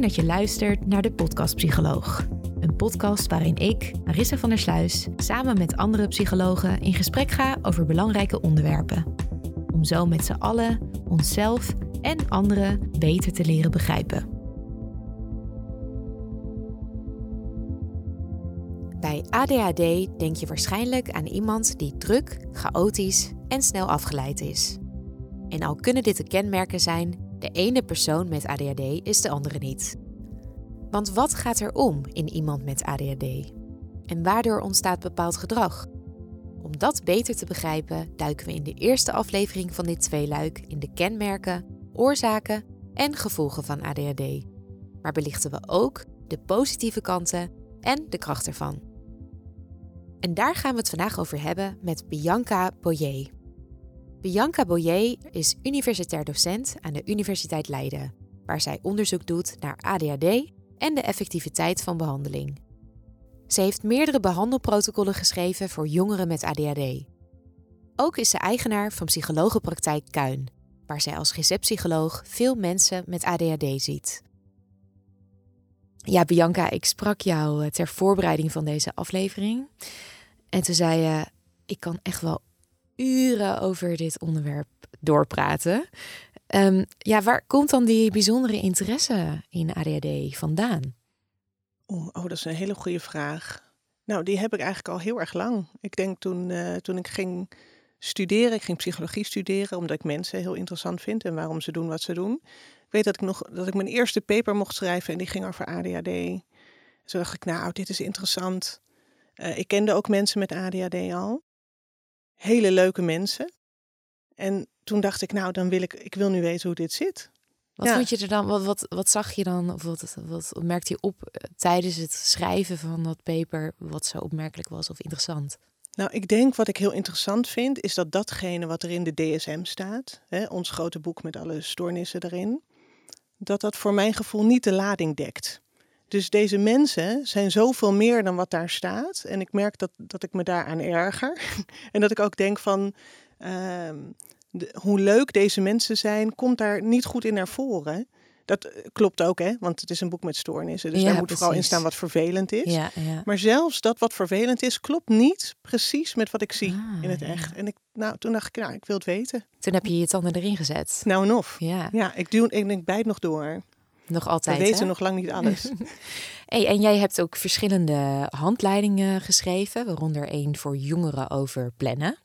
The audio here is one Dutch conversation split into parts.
Dat je luistert naar de Podcast Psycholoog. Een podcast waarin ik, Marissa van der Sluis, samen met andere psychologen in gesprek ga over belangrijke onderwerpen. Om zo met z'n allen onszelf en anderen beter te leren begrijpen. Bij ADHD denk je waarschijnlijk aan iemand die druk, chaotisch en snel afgeleid is. En al kunnen dit de kenmerken zijn, de ene persoon met ADHD is de andere niet. Want wat gaat er om in iemand met ADHD? En waardoor ontstaat bepaald gedrag? Om dat beter te begrijpen, duiken we in de eerste aflevering van dit tweeluik in de kenmerken, oorzaken en gevolgen van ADHD. Maar belichten we ook de positieve kanten en de kracht ervan. En daar gaan we het vandaag over hebben met Bianca Boyer. Bianca Boyer is universitair docent aan de Universiteit Leiden, waar zij onderzoek doet naar ADHD en de effectiviteit van behandeling. Ze heeft meerdere behandelprotocollen geschreven voor jongeren met ADHD. Ook is ze eigenaar van psychologenpraktijk Kuin, waar zij als GZ-psycholoog veel mensen met ADHD ziet. Ja, Bianca, ik sprak jou eh, ter voorbereiding van deze aflevering. En toen zei je, ik kan echt wel uren over dit onderwerp doorpraten. Um, ja, waar komt dan die bijzondere interesse in ADHD vandaan? Oh, oh, dat is een hele goede vraag. Nou, die heb ik eigenlijk al heel erg lang. Ik denk toen, uh, toen ik ging studeren, ik ging psychologie studeren, omdat ik mensen heel interessant vind en waarom ze doen wat ze doen. Ik weet dat ik nog dat ik mijn eerste paper mocht schrijven en die ging over ADHD. Toen dacht ik, nou, dit is interessant. Uh, ik kende ook mensen met ADHD al hele leuke mensen. En toen dacht ik, nou, dan wil ik, ik wil nu weten hoe dit zit. Wat ja. vond je er dan, wat, wat, wat zag je dan, of wat, wat merkte je op eh, tijdens het schrijven van dat paper, wat zo opmerkelijk was of interessant? Nou, ik denk wat ik heel interessant vind, is dat datgene wat er in de DSM staat, hè, ons grote boek met alle stoornissen erin, dat dat voor mijn gevoel niet de lading dekt. Dus deze mensen zijn zoveel meer dan wat daar staat. En ik merk dat, dat ik me daaraan erger. en dat ik ook denk van uh, de, hoe leuk deze mensen zijn, komt daar niet goed in naar voren. Dat eh, klopt ook, hè? Want het is een boek met stoornissen. Dus ja, daar moet precies. vooral in staan wat vervelend is. Ja, ja. Maar zelfs dat wat vervelend is, klopt niet precies met wat ik zie ah, in het echt. En ik, nou, toen dacht ik, nou, ik wil het weten. Toen heb je je tanden erin gezet. Nou en of. Ja, ja ik, doe, ik, ik bijt nog door. Nog altijd. We weten nog lang niet alles. hey, en jij hebt ook verschillende handleidingen geschreven, waaronder één voor jongeren over plannen.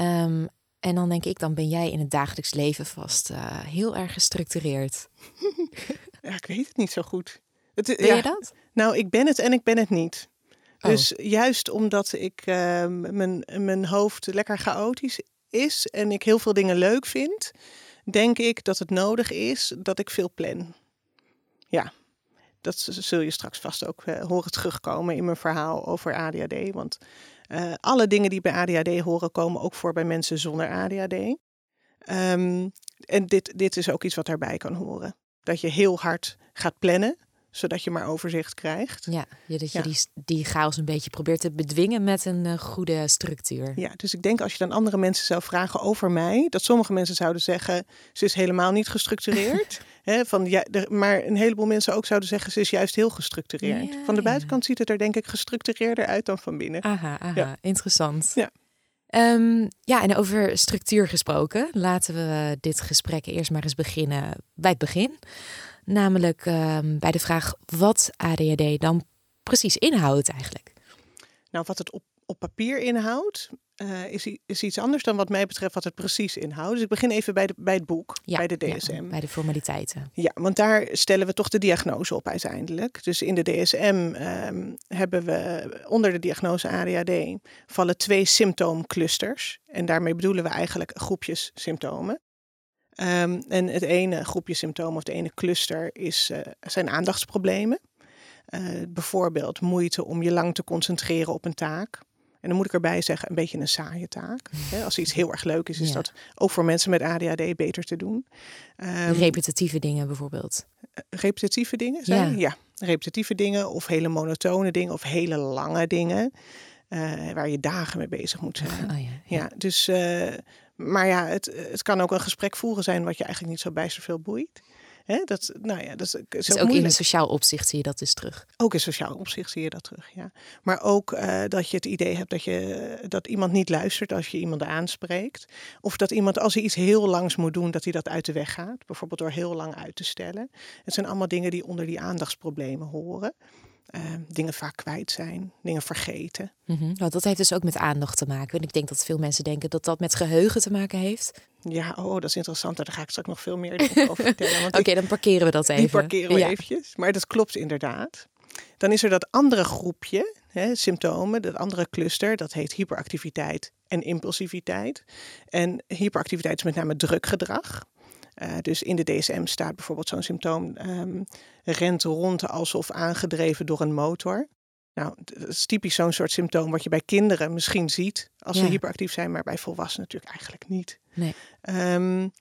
Um, en dan denk ik, dan ben jij in het dagelijks leven vast uh, heel erg gestructureerd. ja, ik weet het niet zo goed. Het, ben ja, je dat? Nou, ik ben het en ik ben het niet. Oh. Dus juist omdat ik uh, mijn, mijn hoofd lekker chaotisch is en ik heel veel dingen leuk vind, denk ik dat het nodig is dat ik veel plan ja, dat zul je straks vast ook uh, horen terugkomen in mijn verhaal over ADHD. Want uh, alle dingen die bij ADHD horen komen ook voor bij mensen zonder ADHD. Um, ehm, en dit, dit is ook iets wat daarbij kan horen. Dat je heel hard gaat plannen zodat je maar overzicht krijgt. Ja, dat je Die, die chaos een beetje probeert te bedwingen met een uh, goede structuur. Ja, dus ik denk als je dan andere mensen zou vragen over mij, dat sommige mensen zouden zeggen, ze is helemaal niet gestructureerd. Van, ja, de, maar een heleboel mensen ook zouden zeggen, ze is juist heel gestructureerd. Ja, van de buitenkant ziet het er denk ik gestructureerder uit dan van binnen. Aha, aha interessant. Ja. Ehm, ja, en over structuur gesproken, laten we dit gesprek eerst maar eens beginnen bij het begin. Namelijk ehm, bij de vraag wat ADHD dan precies inhoudt eigenlijk. Nou, wat het op, op papier inhoudt, uh, is, is iets anders dan wat mij betreft wat het precies inhoudt. Dus ik begin even bij, de, bij het boek, bij de DSM. Ja, bij de formaliteiten. Ja, want daar stellen we toch de diagnose op uiteindelijk. Dus in de DSM ehm, hebben we onder de diagnose ADHD vallen twee symptoomclusters. En daarmee bedoelen we eigenlijk groepjes symptomen. Ehm, en het ene groepje symptomen of de ene cluster is, uh, zijn aandachtsproblemen. Uh, bijvoorbeeld moeite om je lang te concentreren op een taak. En dan moet ik erbij zeggen, een beetje een saaie taak. Als iets heel erg leuk is, is dat ook voor mensen met ADHD beter te doen. Um, repetitieve dingen bijvoorbeeld. Eh, repetitieve dingen zijn? Ja. ja. repetitieve dingen of hele monotone dingen of hele lange dingen. Uh, waar je dagen mee bezig moet zijn. Oh, ja, ja. dus, uh, maar ja, het, het kan ook een gesprek voeren zijn wat je eigenlijk niet zo bijster veel boeit. Hè, dat, nou ja, dat is, dus ook, in een sociaal opzicht zie je dat dus terug. Ook in sociaal opzicht zie je dat terug, ja. Maar ook uh, dat je het idee hebt dat, je, dat iemand niet luistert als je iemand aanspreekt. Of dat iemand als hij iets heel langs moet doen, dat hij dat uit de weg gaat. Bijvoorbeeld door heel lang uit te stellen. Het zijn allemaal dingen die onder die aandachtsproblemen horen. Uh, dingen vaak kwijt zijn, dingen vergeten. Mm -hmm. nou, dat heeft dus ook met aandacht te maken. En ik denk dat veel mensen denken dat dat met geheugen te maken heeft. Ja, oh, dat is interessant. Daar ga ik straks nog veel meer over vertellen. Oké, dan parkeren we dat even. Die parkeren we ja. eventjes. Maar dat klopt inderdaad. Dan is er dat andere groepje, hè, symptomen, dat andere cluster, dat heet hyperactiviteit en impulsiviteit. En hyperactiviteit is met name drukgedrag. Uh, dus in de DSM staat bijvoorbeeld zo'n symptoom um, rent rond alsof aangedreven door een motor. Nou, dat is typisch zo'n soort symptoom wat je bij kinderen misschien ziet als ja. ze hyperactief zijn, maar bij volwassenen natuurlijk eigenlijk niet. Nee. Um,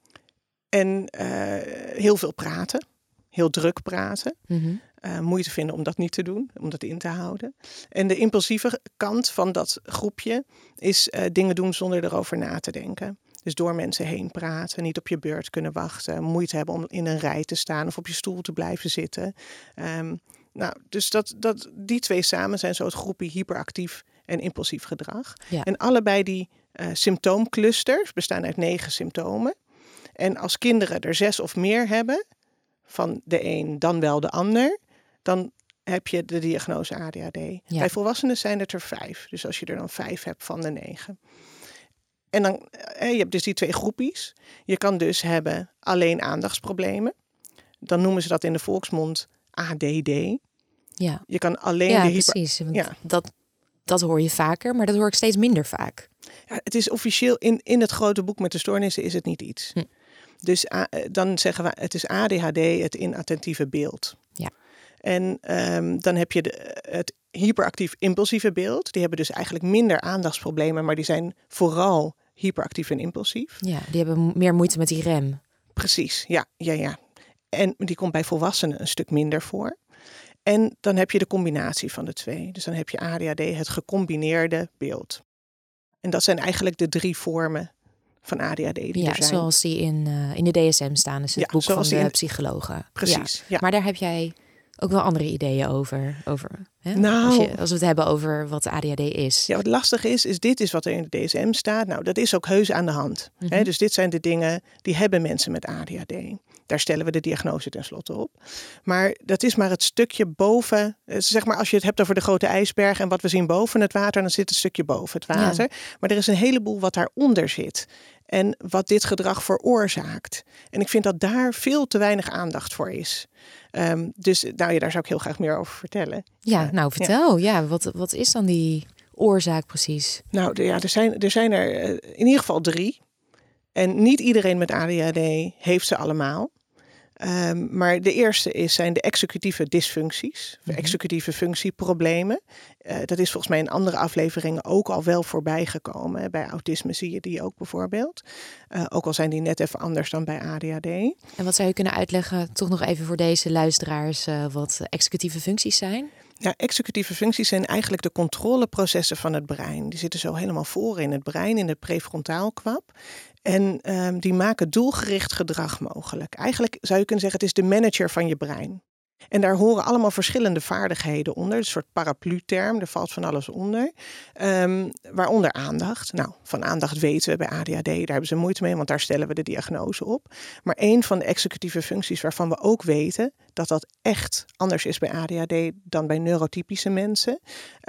en uh, heel veel praten, heel druk praten. Mm -hmm. uh, moeite vinden om dat niet te doen, om dat in te houden. En de impulsieve kant van dat groepje is uh, dingen doen zonder erover na te denken. Dus door mensen heen praten, niet op je beurt kunnen wachten, moeite hebben om in een rij te staan of op je stoel te blijven zitten. Um, nou, dus dat, dat, die twee samen zijn zo het groepje hyperactief en impulsief gedrag. Ja. En allebei die uh, symptoomclusters bestaan uit negen symptomen. En als kinderen er zes of meer hebben, van de een dan wel de ander, dan heb je de diagnose ADHD. Ja. Bij volwassenen zijn het er vijf. Dus als je er dan vijf hebt van de negen. En dan, eh, je hebt dus die twee groepjes. Je kan dus hebben alleen aandachtsproblemen. Dan noemen ze dat in de volksmond ADD. Ja, je kan alleen ja de hyper... precies. Ja. Dat, dat hoor je vaker, maar dat hoor ik steeds minder vaak. Ja, het is officieel in, in het grote boek met de stoornissen is het niet iets. Hm. Dus uh, dan zeggen we het is ADHD, het inattentieve beeld. Ja. En um, dan heb je de, het hyperactief impulsieve beeld. Die hebben dus eigenlijk minder aandachtsproblemen, maar die zijn vooral hyperactief en impulsief. Ja, die hebben meer moeite met die rem. Precies, ja, ja, ja. En die komt bij volwassenen een stuk minder voor. En dan heb je de combinatie van de twee. Dus dan heb je ADHD, het gecombineerde beeld. En dat zijn eigenlijk de drie vormen van ADHD die ja, er zijn. zoals die in, uh, in de DSM staan. Dus het Ja, boek van de in- psychologen. Precies, ja. Maar daar heb jij ook wel andere ideeën over. over hè? Nou. als, je, als we het hebben over wat ADHD is. Ja, wat lastig is, is dit is wat er in de DSM staat. Nou, dat is ook heus aan de hand. Mhm. Hè, dus dit zijn de dingen die hebben mensen met ADHD. Daar stellen we de diagnose tenslotte op. Maar dat is maar het stukje boven. eh, Zeg maar, als je het hebt over de grote ijsberg en wat we zien boven het water, dan zit een stukje boven het water. Maar er is een heleboel wat daaronder zit. En wat dit gedrag veroorzaakt. En ik vind dat daar veel te weinig aandacht voor is. Ehm, dus nou ja, daar zou ik heel graag meer over vertellen. Ja, nou vertel. Ja, wat, wat is dan die oorzaak precies? Nou de- ja, er zijn er, zijn er eh, in ieder geval drie. En niet iedereen met ADHD heeft ze allemaal. Ehm, maar de eerste is, zijn de executieve dysfuncties, of executieve functieproblemen. Eh, dat is volgens mij in andere afleveringen ook al wel voorbij gekomen. Bij autisme zie je die ook bijvoorbeeld. Eh, ook al zijn die net even anders dan bij ADHD. En wat zou je kunnen uitleggen, toch nog even voor deze luisteraars, eh, wat executieve functies zijn? Ja, executieve functies zijn eigenlijk de controleprocessen van het brein. Die zitten zo helemaal voor in het brein, in het prefrontaalkwab. En ehm, die maken doelgericht gedrag mogelijk. Eigenlijk zou je kunnen zeggen, het is de manager van je brein. En daar horen allemaal verschillende vaardigheden onder. Een soort paraplu-term, er valt van alles onder. Ehm, waaronder aandacht. Nou, van aandacht weten we bij ADHD, daar hebben ze moeite mee, want daar stellen we de diagnose op. Maar een van de executieve functies waarvan we ook weten dat dat echt anders is bij ADHD dan bij neurotypische mensen,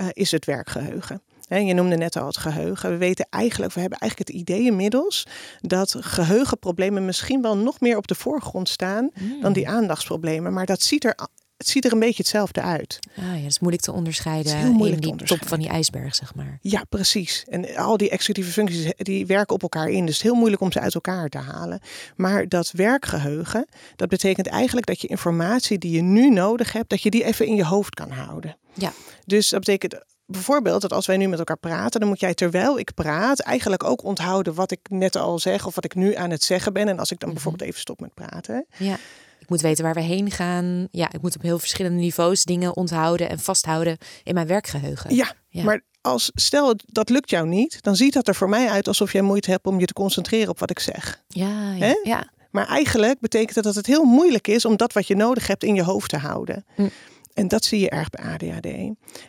uh, is het werkgeheugen. Je noemde net al het geheugen. We weten eigenlijk, we hebben eigenlijk het idee inmiddels dat geheugenproblemen misschien wel nog meer op de voorgrond staan dan die hmm. aandachtsproblemen. Maar dat ziet er het ziet er een beetje hetzelfde uit. Ah, ja, dat is moeilijk te onderscheiden heel moeilijk in die top van die ijsberg, zeg maar. Ja, precies. En al die executieve functies die werken op elkaar in. Dus het is heel moeilijk om ze uit elkaar te halen. Maar dat werkgeheugen, dat betekent eigenlijk dat je informatie die je nu nodig hebt, dat je die even in je hoofd kan houden. Ja. Dus dat betekent bijvoorbeeld dat als wij nu met elkaar praten, dan moet jij terwijl ik praat eigenlijk ook onthouden wat ik net al zeg of wat ik nu aan het zeggen ben. En als ik dan mhm. bijvoorbeeld even stop met praten. Ja. Ik moet weten waar we heen gaan. Ja, ik moet op heel verschillende niveaus dingen onthouden en vasthouden in mijn werkgeheugen. Ja, maar als stel dat lukt jou niet, dan ziet dat er voor mij uit alsof jij moeite hebt om je te concentreren op wat ik zeg. Ja, ja. ja. Maar eigenlijk betekent dat dat het heel moeilijk is om dat wat je nodig hebt in je hoofd te houden. Hm. En dat zie je erg bij ADHD.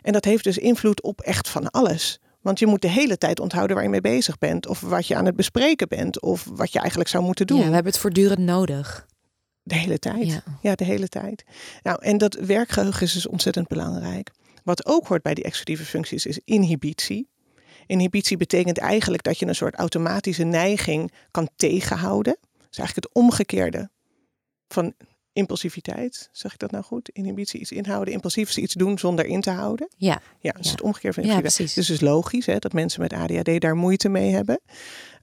En dat heeft dus invloed op echt van alles. Want je moet de hele tijd onthouden waar je mee bezig bent. Of wat je aan het bespreken bent. Of wat je eigenlijk zou moeten doen. Ja, we hebben het voortdurend nodig. De hele tijd. Ja. de hele tijd. Nou, en dat werkgeheugen is dus ontzettend belangrijk. Wat ook hoort bij die executieve functies is inhibitie. Inhibitie betekent eigenlijk dat je een soort automatische neiging kan tegenhouden. Dat is eigenlijk het omgekeerde van impulsiviteit. Zeg ik dat nou goed? Inhibitie, iets inhouden. Impulsief is iets doen zonder in te houden. Ja. Ja, dat is het omgekeerde van impulsiviteit. Ja, dus het is logisch hè, dat mensen met ADHD daar moeite mee hebben.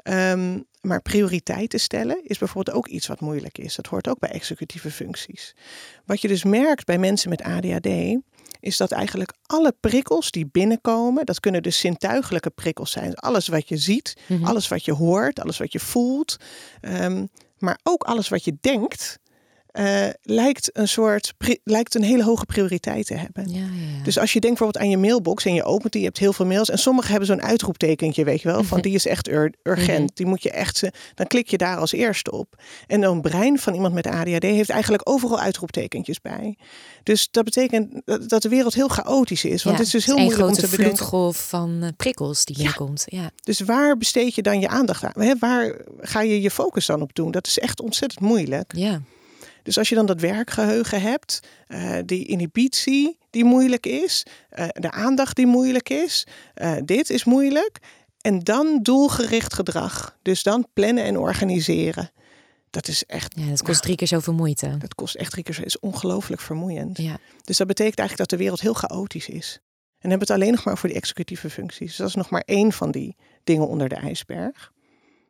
Ehm, maar prioriteiten stellen is bijvoorbeeld ook iets wat moeilijk is. Dat hoort ook bij executieve functies. Wat je dus merkt bij mensen met ADHD, is dat eigenlijk alle prikkels die binnenkomen, dat kunnen dus zintuigelijke prikkels zijn. Alles wat je ziet, mhm. alles wat je hoort, alles wat je voelt, ehm, maar ook alles wat je denkt, uh, lijkt een soort lijkt een hele hoge prioriteit te hebben. Ja, ja. Dus als je denkt bijvoorbeeld aan je mailbox en je opent die, je hebt heel veel mails en sommige hebben zo'n uitroeptekentje, weet je wel, van die is echt urgent. Mhm. Die moet je echt, dan klik je daar als eerste op. En een brein van iemand met ADHD heeft eigenlijk overal uitroeptekentjes bij. Dus dat betekent dat de wereld heel chaotisch is, want het is dus heel moeilijk om te bedenken. vloedgolf van eh, prikkels die binnenkomt. Ja. Dus waar besteed je dan je aandacht aan? Waar ga je je focus dan op doen? Dat is echt ontzettend moeilijk. Ja. Dus als je dan dat werkgeheugen hebt, uh, die inhibitie die moeilijk is, uh, de aandacht die moeilijk is, uh, dit is moeilijk. En dan doelgericht gedrag. Dus dan plannen en organiseren. Dat is echt. Ja, dat kost nou, drie keer zoveel moeite. Dat kost echt drie keer zo. is ongelooflijk vermoeiend. Ja. Dus dat betekent eigenlijk dat de wereld heel chaotisch is. En hebben het alleen nog maar voor die executieve functies. Dus dat is nog maar één van die dingen onder de ijsberg.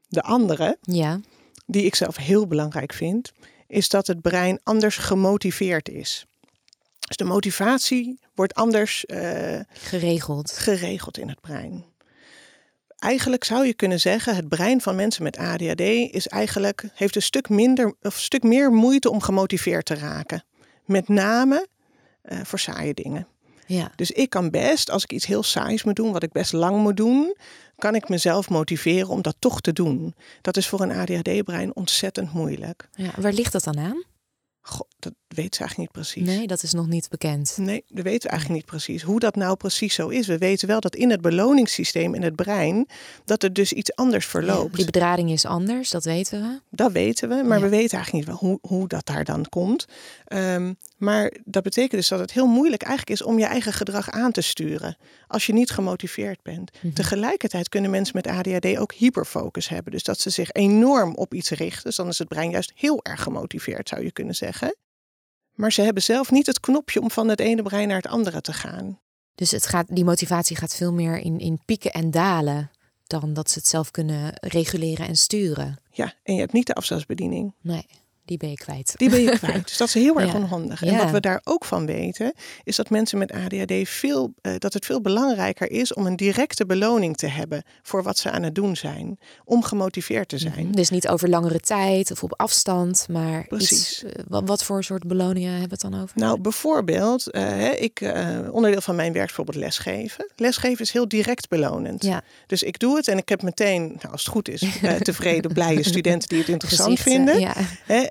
De andere, ja. die ik zelf heel belangrijk vind, is dat het brein anders gemotiveerd is. Dus de motivatie wordt anders uh, geregeld. geregeld in het brein. Eigenlijk zou je kunnen zeggen, het brein van mensen met ADHD is eigenlijk, heeft een stuk, minder, of een stuk meer moeite om gemotiveerd te raken. Met name uh, voor saaie dingen. Ja. Dus ik kan best, als ik iets heel saais moet doen, wat ik best lang moet doen, kan ik mezelf motiveren om dat toch te doen. Dat is voor een ADHD-brein ontzettend moeilijk. Ja, waar ligt dat dan aan? Goh, dat weet ze eigenlijk niet precies. Nee, dat is nog niet bekend. Nee, dat weten we eigenlijk niet precies. Hoe dat nou precies zo is. We weten wel dat in het beloningssysteem in het brein, dat er dus iets anders verloopt. die bedrading is anders, dat weten we. Dat weten we, maar we weten eigenlijk niet wel hoe, hoe dat daar dan komt. Ehm, maar dat betekent dus dat het heel moeilijk eigenlijk is om je eigen gedrag aan te sturen. Als je niet gemotiveerd bent. Mhm. Tegelijkertijd kunnen mensen met ADHD ook hyperfocus hebben. Dus dat ze zich enorm op iets richten. Dus dan is het brein juist heel erg gemotiveerd, zou je kunnen zeggen. Maar ze hebben zelf niet het knopje om van het ene brein naar het andere te gaan. Dus het gaat, die motivatie gaat veel meer in, in pieken en dalen dan dat ze het zelf kunnen reguleren en sturen. Ja, en je hebt niet de afstandsbediening. Nee die ben je kwijt. Die ben je kwijt. Dus dat is heel erg onhandig. En wat we daar ook van weten, is dat mensen met ADHD veel, uh, dat het veel belangrijker is om een directe beloning te hebben voor wat ze aan het doen zijn. Om gemotiveerd te zijn. Mhm. Dus niet over langere tijd of op afstand, maar Precies. Iets, uh, wat, voor soort beloningen hebben we het dan over? Nou, bijvoorbeeld, uh, ik, onderdeel van mijn werk is bijvoorbeeld lesgeven. Lesgeven is heel direct belonend. Ja. Dus ik doe het en ik heb meteen, nou, als het goed is, tevreden, blije studenten die het interessant vinden. Ja.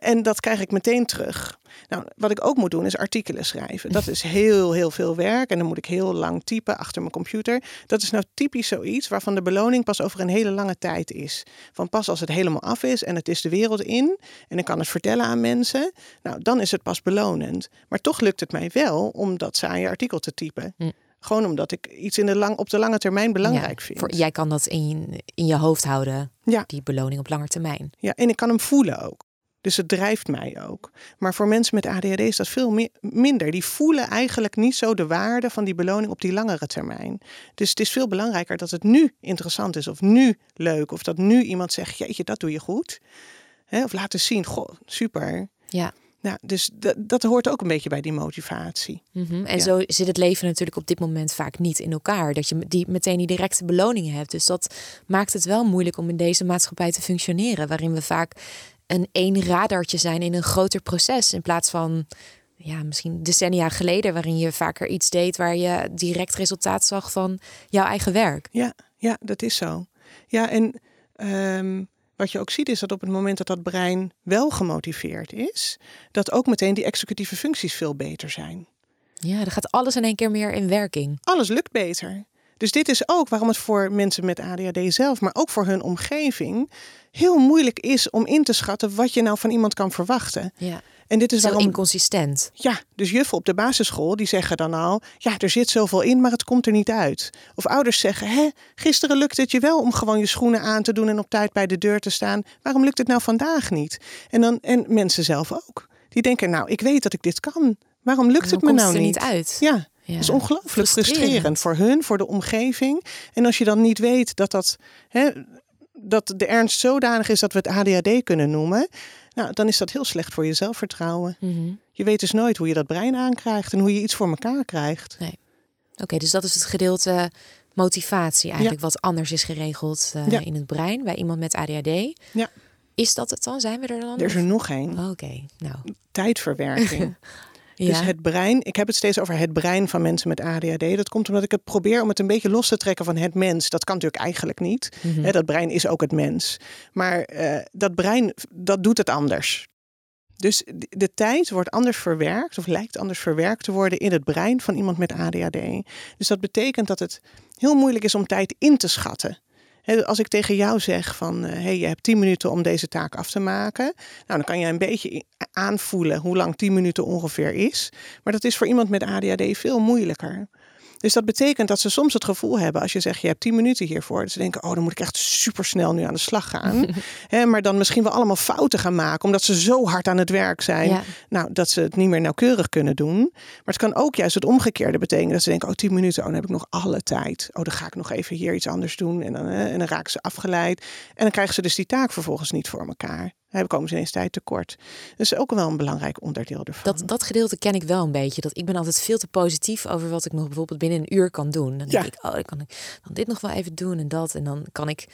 En dat krijg ik meteen terug. Nou, wat ik ook moet doen is artikelen schrijven. Dat is heel, heel veel werk. En dan moet ik heel lang typen achter mijn computer. Dat is nou typisch zoiets waarvan de beloning pas over een hele lange tijd is. Van pas als het helemaal af is en het is de wereld in. En ik kan het vertellen aan mensen. Nou, dan is het pas belonend. Maar toch lukt het mij wel om dat saaie artikel te typen. Hm. Gewoon omdat ik iets in de lang, op de lange termijn belangrijk Ja, vind. voor- jij kan dat in je, in je hoofd houden, Ja. die beloning op lange termijn. Ja, en ik kan hem voelen ook. Dus het drijft mij ook. Maar voor mensen met ADHD is dat veel mi- minder. Die voelen eigenlijk niet zo de waarde van die beloning op die langere termijn. Dus het is veel belangrijker dat het nu interessant is of nu leuk. Of dat nu iemand zegt, jeetje, dat doe je goed. Hè, of laten zien, goh, super. Ja. Nou, dus dat, dat hoort ook een beetje bij die motivatie. Mhm. En Ja. zo zit het leven natuurlijk op dit moment vaak niet in elkaar. Dat je die, meteen die directe beloningen hebt. Dus dat maakt het wel moeilijk om in deze maatschappij te functioneren. Waarin we vaak een één radartje zijn in een groter proces. In plaats van ja, misschien decennia geleden, waarin je vaker iets deed waar je direct resultaat zag van jouw eigen werk. Ja, ja, dat is zo. Ja, en ehm, wat je ook ziet is dat op het moment dat dat brein wel gemotiveerd is, dat ook meteen die executieve functies veel beter zijn. Ja, dan gaat alles in één keer meer in werking. Alles lukt beter. Dus dit is ook waarom het voor mensen met ADHD zelf, maar ook voor hun omgeving, heel moeilijk is om in te schatten wat je nou van iemand kan verwachten. Ja. En dit is Zo waarom. inconsistent. Ja, dus juffen op de basisschool die zeggen dan al, ja, er zit zoveel in, maar het komt er niet uit. Of ouders zeggen, hè, gisteren lukte het je wel om gewoon je schoenen aan te doen en op tijd bij de deur te staan. Waarom lukt het nou vandaag niet? En dan en mensen zelf ook. Die denken, nou, ik weet dat ik dit kan. Waarom lukt het me nou het er niet? niet uit. Ja, Ja. dat is ongelooflijk frustrerend. Frustrerend. voor hun, voor de omgeving. En als je dan niet weet dat dat, hè, dat de ernst zodanig is dat we het ADHD kunnen noemen, nou, dan is dat heel slecht voor je zelfvertrouwen. Mhm. Je weet dus nooit hoe je dat brein aankrijgt en hoe je iets voor elkaar krijgt. Oké, dus dat is het gedeelte motivatie eigenlijk, wat anders is geregeld eh, Ja. in het brein bij iemand met ADHD. Ja. Is dat het dan? Zijn we er dan? Er is er nog één. Oh, Oké, nou. Tijdverwerking. Ja. Dus het brein, ik heb het steeds over het brein van mensen met ADHD. Dat komt omdat ik het probeer om het een beetje los te trekken van het mens. Dat kan natuurlijk eigenlijk niet. Mhm. Dat brein is ook het mens. Maar eh, dat brein, dat doet het anders. Dus de- tijd wordt anders verwerkt, of lijkt anders verwerkt te worden in het brein van iemand met ADHD. Dus dat betekent dat het heel moeilijk is om tijd in te schatten. Als ik tegen jou zeg van, hé, hey, je hebt 10 minuten om deze taak af te maken. Nou, dan kan je een beetje aanvoelen hoe lang 10 minuten ongeveer is. Maar dat is voor iemand met ADHD veel moeilijker. Dus dat betekent dat ze soms het gevoel hebben, als je zegt je hebt 10 minuten hiervoor, dat ze denken, oh, dan moet ik echt super snel nu aan de slag gaan. Maar dan misschien wel allemaal fouten gaan maken, omdat ze zo hard aan het werk zijn, Ja. nou, dat ze het niet meer nauwkeurig kunnen doen. Maar het kan ook juist het omgekeerde betekenen, dat ze denken, oh, 10 minuten, oh, dan heb ik nog alle tijd. Oh, dan ga ik nog even hier iets anders doen en dan, en dan raken ze afgeleid. En dan krijgen ze dus die taak vervolgens niet voor elkaar. Dan komen ze ineens tijd tekort. Is ook wel een belangrijk onderdeel ervan. Dat, dat gedeelte ken ik wel een beetje. Dat ik ben altijd veel te positief over wat ik nog bijvoorbeeld binnen een uur kan doen. Dan denk Ja. ik, oh, dan kan ik dan dit nog wel even doen en dat. En dan kan ik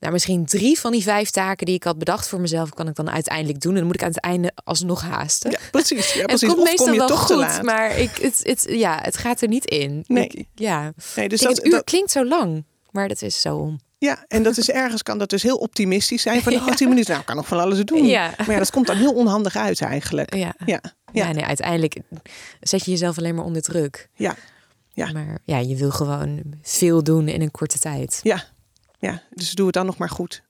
nou, misschien drie van die vijf taken die ik had bedacht voor mezelf, kan ik dan uiteindelijk doen. En dan moet ik aan het einde alsnog haasten. Ja, precies. Ja, precies. het komt Of meestal kom je wel toch te goed, laat. maar ik, het, het, ja, het gaat er niet in. Nee. Ik- ja. Nee, dus Ik denk, dat, een uur dat- klinkt zo lang, maar dat is zo om. Ja, en dat is ergens kan dat dus heel optimistisch zijn. Van, oh, Ja. 10 minuten, nou, kan nog van alles doen. Ja. Maar ja, dat komt dan heel onhandig uit eigenlijk. Ja. Ja, Ja. nee, uiteindelijk zet je jezelf alleen maar onder druk. ja, Ja. Maar ja, je wil gewoon veel doen in een korte tijd. ja, ja. Dus doe het dan nog maar goed.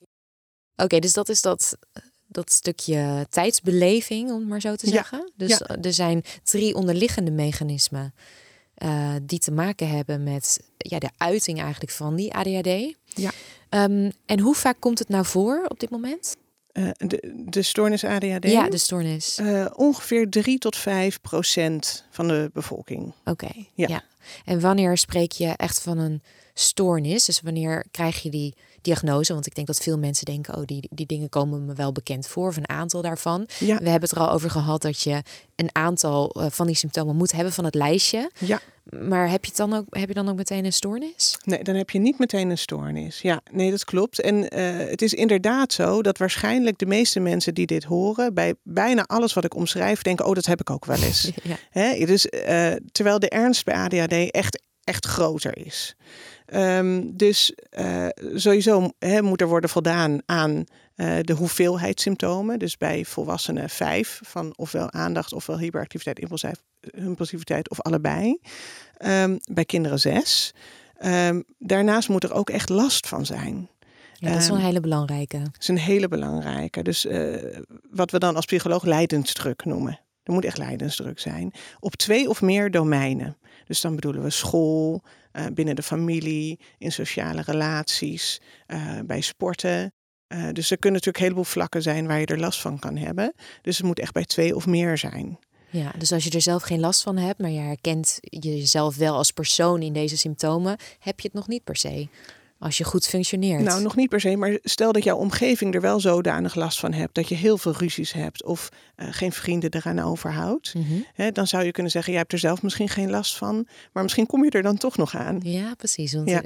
Oké, dus dat is dat, dat stukje tijdsbeleving, om het maar zo te Ja, zeggen. Dus er zijn drie onderliggende mechanismen eh, die te maken hebben met ja, de uiting eigenlijk van die ADHD. Ja. Ehm, en hoe vaak komt het nou voor op dit moment? Eh, de, de stoornis ADHD? Ja, de stoornis. Eh, ongeveer 3 tot 5 procent van de bevolking. Oké, Ja. ja. En wanneer spreek je echt van een stoornis? Dus wanneer krijg je die diagnose? Want ik denk dat veel mensen denken, oh, die, die dingen komen me wel bekend voor, of een aantal daarvan. Ja, We hebben het er al over gehad dat je een aantal eh, van die symptomen moet hebben van het lijstje. ja. Maar heb je, dan ook, heb je dan ook meteen een stoornis? Nee, dan heb je niet meteen een stoornis. Ja, nee, dat klopt. En eh, het is inderdaad zo dat waarschijnlijk de meeste mensen die dit horen, bij bijna alles wat ik omschrijf, denken: oh, dat heb ik ook wel eens. Ja. Hè? Dus, eh, terwijl de ernst bij ADHD echt, echt groter is. Ehm, dus uh, sowieso moet er worden voldaan aan uh, de hoeveelheid symptomen. Dus bij volwassenen vijf van ofwel aandacht ofwel hyperactiviteit, impulsiviteit of allebei. Um, bij kinderen zes. Um, daarnaast moet er ook echt last van zijn. Ja, dat is een hele belangrijke. Dat is een hele belangrijke. Dus uh, wat we dan als psycholoog lijdensdruk noemen. Er moet echt lijdensdruk zijn. Op twee of meer domeinen. Dus dan bedoelen we school, uh, binnen de familie, in sociale relaties, uh, bij sporten. Uh, dus er kunnen natuurlijk een heleboel vlakken zijn waar je er last van kan hebben. Dus het moet echt bij twee of meer zijn. Ja, dus als je er zelf geen last van hebt, maar je herkent jezelf wel als persoon in deze symptomen, heb je het nog niet per se. Als je goed functioneert. Nou, nog niet per se, maar stel dat jouw omgeving er wel zodanig last van hebt dat je heel veel ruzies hebt of uh, geen vrienden eraan overhoudt. Mm -hmm. Hè, dan zou je kunnen zeggen, jij hebt er zelf misschien geen last van, maar misschien kom je er dan toch nog aan. Ja, precies. Want ja.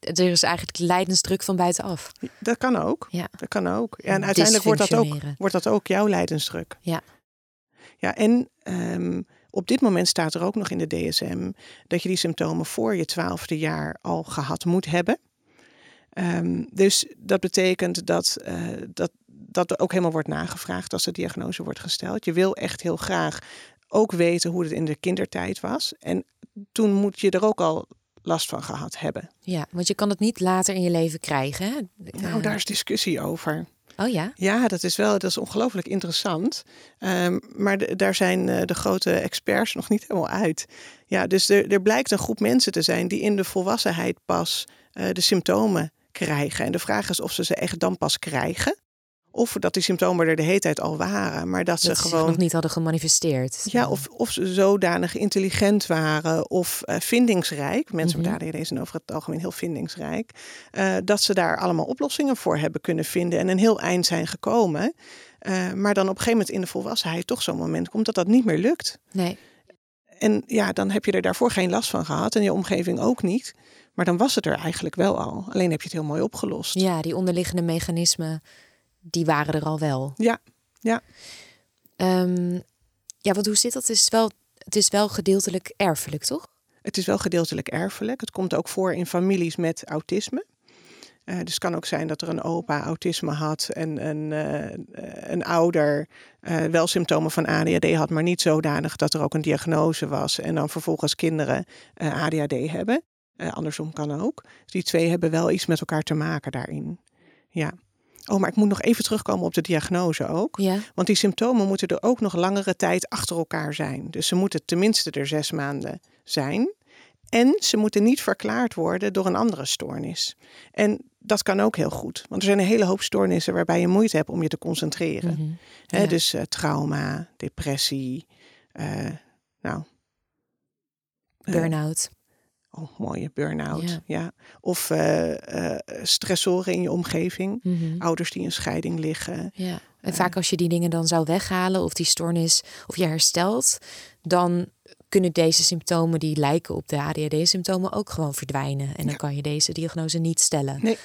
er is eigenlijk lijdensdruk van buitenaf. Dat kan ook. Ja. Dat kan ook. Ja, en uiteindelijk wordt dat, ook, wordt dat ook jouw lijdensdruk. Ja. Ja, en um, op dit moment staat er ook nog in de DSM dat je die symptomen voor je twaalfde jaar al gehad moet hebben. Um, dus dat betekent dat, uh, dat dat er ook helemaal wordt nagevraagd als de diagnose wordt gesteld. Je wil echt heel graag ook weten hoe het in de kindertijd was. En toen moet je er ook al last van gehad hebben. Ja, want je kan het niet later in je leven krijgen. Hè? Nou, daar is discussie over. Oh ja? Ja, dat is wel dat is ongelooflijk interessant. Um, maar de, daar zijn uh, de grote experts nog niet helemaal uit. Ja, dus er, er blijkt een groep mensen te zijn die in de volwassenheid pas uh, de symptomen krijgen. En de vraag is of ze ze echt dan pas krijgen. Of dat die symptomen er de hele tijd al waren, maar dat, dat ze gewoon. nog niet hadden gemanifesteerd. Ja, of, of ze zodanig intelligent waren of uh, vindingsrijk. Mensen mm -hmm. met ADHD zijn over het algemeen heel vindingsrijk. Uh, dat ze daar allemaal oplossingen voor hebben kunnen vinden en een heel eind zijn gekomen. Uh, maar dan op een gegeven moment in de volwassenheid toch zo'n moment komt dat dat niet meer lukt. Nee. En ja, dan heb je er daarvoor geen last van gehad en je omgeving ook niet. Maar dan was het er eigenlijk wel al. Alleen heb je het heel mooi opgelost. Ja, die onderliggende mechanismen, die waren er al wel. Ja, ja. Um, ja, want hoe zit dat? Het is wel, het is wel gedeeltelijk erfelijk, toch? Het is wel gedeeltelijk erfelijk. Het komt ook voor in families met autisme. Uh, dus het kan ook zijn dat er een opa autisme had en een, uh, een ouder uh, wel symptomen van ADHD had, maar niet zodanig dat er ook een diagnose was. En dan vervolgens kinderen ADHD hebben. Andersom kan ook. Dus die twee hebben wel iets met elkaar te maken daarin. Ja. Oh, maar ik moet nog even terugkomen op de diagnose ook. Ja. Want die symptomen moeten er ook nog langere tijd achter elkaar zijn. Dus ze moeten tenminste er zes maanden zijn. En ze moeten niet verklaard worden door een andere stoornis. En dat kan ook heel goed. Want er zijn een hele hoop stoornissen waarbij je moeite hebt om je te concentreren. Mm -hmm. He, ja. Dus uh, trauma, depressie, uh, nou. Burn-out. Oh, mooie burn-out. Ja. ja. Of uh, stressoren in je omgeving. Mm -hmm. Ouders die in scheiding liggen. Ja. En vaak als je die dingen dan zou weghalen of die stoornis of je herstelt, dan kunnen deze symptomen die lijken op de ADHD-symptomen ook gewoon verdwijnen. En dan ja. kan je deze diagnose niet stellen. Nee.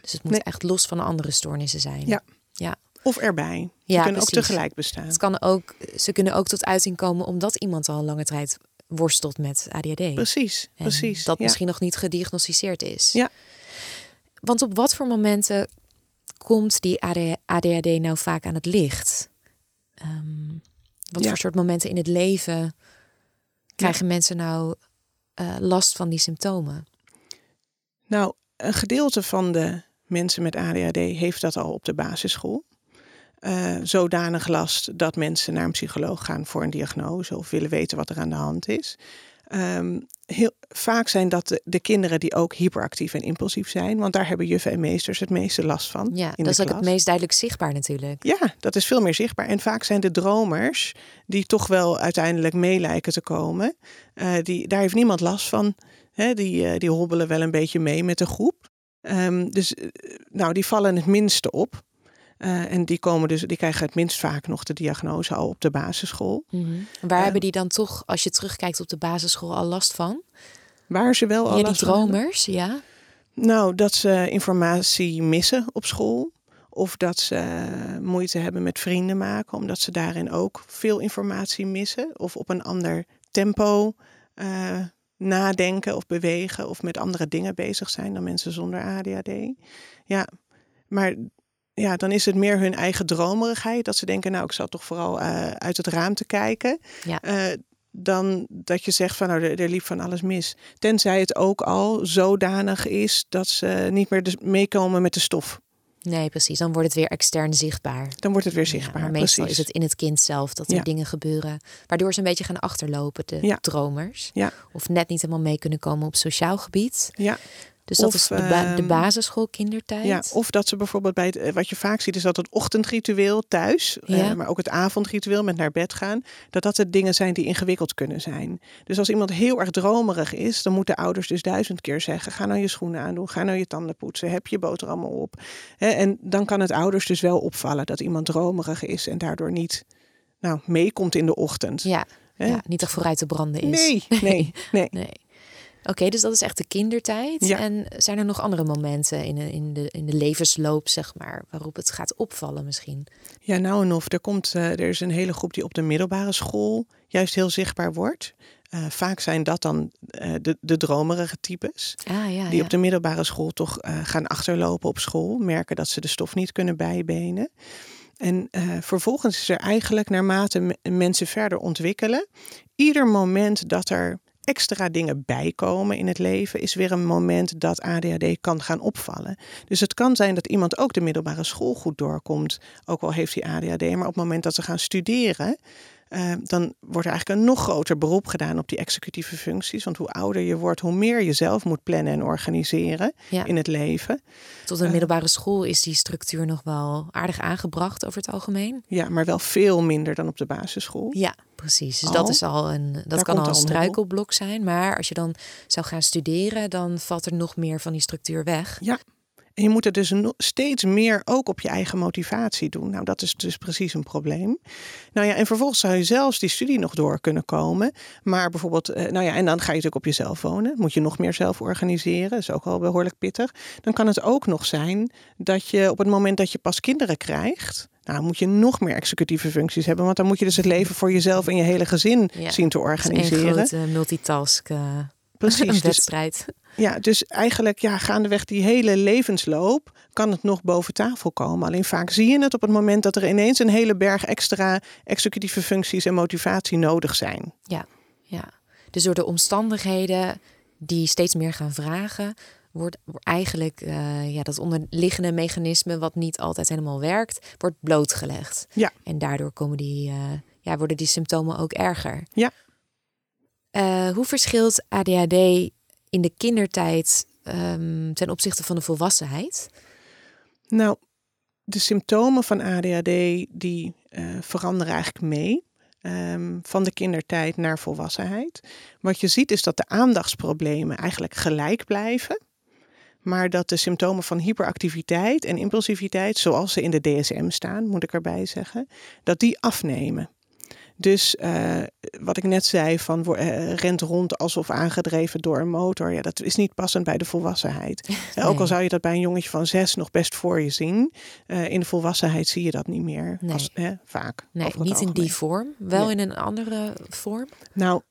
Dus het moet nee. echt los van andere stoornissen zijn. Ja. ja. Of erbij. Ze ja, kunnen precies. ook tegelijk bestaan. Het kan ook, ze kunnen ook tot uiting komen omdat iemand al lange tijd worstelt met ADHD. Precies, en precies. Dat ja. misschien nog niet gediagnosticeerd is. Ja. Want op wat voor momenten komt die ADHD nou vaak aan het licht? Um, wat ja. voor soort momenten in het leven krijgen ja. mensen nou uh, last van die symptomen? Nou, een gedeelte van de mensen met ADHD heeft dat al op de basisschool. Uh, zodanig last dat mensen naar een psycholoog gaan voor een diagnose of willen weten wat er aan de hand is. Um, heel, vaak zijn dat de, de, kinderen die ook hyperactief en impulsief zijn, want daar hebben juffen en meesters het meeste last van. Ja, dat is ook het meest duidelijk zichtbaar natuurlijk. Ja, dat is veel meer zichtbaar. En vaak zijn de dromers, die toch wel uiteindelijk mee lijken te komen, uh, die, daar heeft niemand last van. Die, uh, die hobbelen wel een beetje mee met de groep. Um, dus nou, die vallen het minste op. Uh, en die, komen dus, die krijgen het minst vaak nog de diagnose al op de basisschool. Mm -hmm. Waar uh, hebben die dan toch, als je terugkijkt op de basisschool, al last van? Waar ze wel al ja, last die dromers, van ja. Nou, dat ze informatie missen op school. Of dat ze moeite hebben met vrienden maken, omdat ze daarin ook veel informatie missen. Of op een ander tempo nadenken of bewegen of met andere dingen bezig zijn dan mensen zonder ADHD. Ja, maar ja, dan is het meer hun eigen dromerigheid. Dat ze denken, nou, ik zal toch vooral uh, uit het raam te kijken. Ja. Uh, dan dat je zegt van nou, er, er, liep van alles mis. Tenzij het ook al zodanig is dat ze niet meer de, meekomen met de stof. Nee, precies. Dan wordt het weer extern zichtbaar. Dan wordt het weer zichtbaar. Ja, meestal precies. is het in het kind zelf dat er Ja. dingen gebeuren. Waardoor ze een beetje gaan achterlopen, de Ja. dromers. Ja. Of net niet helemaal mee kunnen komen op sociaal gebied. Ja. Dus dat Of, is de, ba- de ehm, basisschool kindertijd. Ja, of dat ze bijvoorbeeld bij het, eh, wat je vaak ziet, is dat het ochtendritueel thuis, eh, maar ook het avondritueel met naar bed gaan, dat dat de dingen zijn die ingewikkeld kunnen zijn. Dus als iemand heel erg dromerig is, dan moeten ouders dus duizend keer zeggen: ga nou je schoenen aandoen, ga nou je tanden poetsen, heb je boterhammen op. Hè, en dan kan het ouders dus wel opvallen dat iemand dromerig is en daardoor niet nou, meekomt in de ochtend. Ja, ja, niet echt vooruit te branden is. Nee, nee, nee. Nee. Oké, dus dat is echt de kindertijd. Ja. En zijn er nog andere momenten in, de- in, de, in de levensloop, zeg maar, waarop het gaat opvallen misschien? Ja, nou en of. Er, komt, eh, er is een hele groep die op de middelbare school juist heel zichtbaar wordt. Eh, vaak zijn dat dan eh, de, de dromerige types. Ah ja, Die ja. op de middelbare school toch gaan achterlopen op school. Merken dat ze de stof niet kunnen bijbenen. En vervolgens is er eigenlijk naarmate me- mensen verder ontwikkelen. Ieder moment dat er extra dingen bijkomen in het leven, is weer een moment dat ADHD kan gaan opvallen. Dus het kan zijn dat iemand ook de middelbare school goed doorkomt, ook al heeft hij ADHD, maar op het moment dat ze gaan studeren, eh, dan wordt er eigenlijk een nog groter beroep gedaan op die executieve functies. Want hoe ouder je wordt, hoe meer je zelf moet plannen en organiseren Ja. in het leven. Tot de middelbare school is die structuur nog wel aardig aangebracht over het algemeen. Ja, maar wel veel minder dan op de basisschool. Ja, precies. Dus Al? dat is al een dat kan komt al een al een struikelblok zijn. Maar als je dan zou gaan studeren, dan valt er nog meer van die structuur weg. Ja. En je moet het dus steeds meer ook op je eigen motivatie doen. Nou, dat is dus precies een probleem. Nou ja, en vervolgens zou je zelfs die studie nog door kunnen komen. Maar bijvoorbeeld, eh, nou ja, en dan ga je natuurlijk op jezelf wonen. Moet je nog meer zelf organiseren. Dat is ook al behoorlijk pittig. Dan kan het ook nog zijn dat je op het moment dat je pas kinderen krijgt. Nou, moet je nog meer executieve functies hebben. Want dan moet je dus het leven voor jezelf en je hele gezin Ja, zien te organiseren. een grote multitask eh, Precies. een Dus wedstrijd. Ja, dus eigenlijk ja, gaandeweg die hele levensloop kan het nog boven tafel komen. Alleen vaak zie je het op het moment dat er ineens een hele berg extra executieve functies en motivatie nodig zijn. Ja, ja. Dus door de omstandigheden die steeds meer gaan vragen, wordt eigenlijk eh, ja, dat onderliggende mechanisme, wat niet altijd helemaal werkt, wordt blootgelegd. Ja. En daardoor komen die, eh, ja, worden die symptomen ook erger. Ja. Eh, hoe verschilt ADHD in de kindertijd ehm, ten opzichte van de volwassenheid? Nou, de symptomen van ADHD die eh, veranderen eigenlijk mee. ehm, van de kindertijd naar volwassenheid. Wat je ziet is dat de aandachtsproblemen eigenlijk gelijk blijven. Maar dat de symptomen van hyperactiviteit en impulsiviteit, zoals ze in de DSM staan, moet ik erbij zeggen, dat die afnemen. Dus eh, wat ik net zei, van eh, rent rond alsof aangedreven door een motor. Ja, dat is niet passend bij de volwassenheid. Ook al zou je dat bij een jongetje van zes nog best voor je zien. eh, in de volwassenheid zie je dat niet meer. Nee. Als, hè, vaak. Nee, niet in die vorm, wel Nee. in een andere vorm. Nou,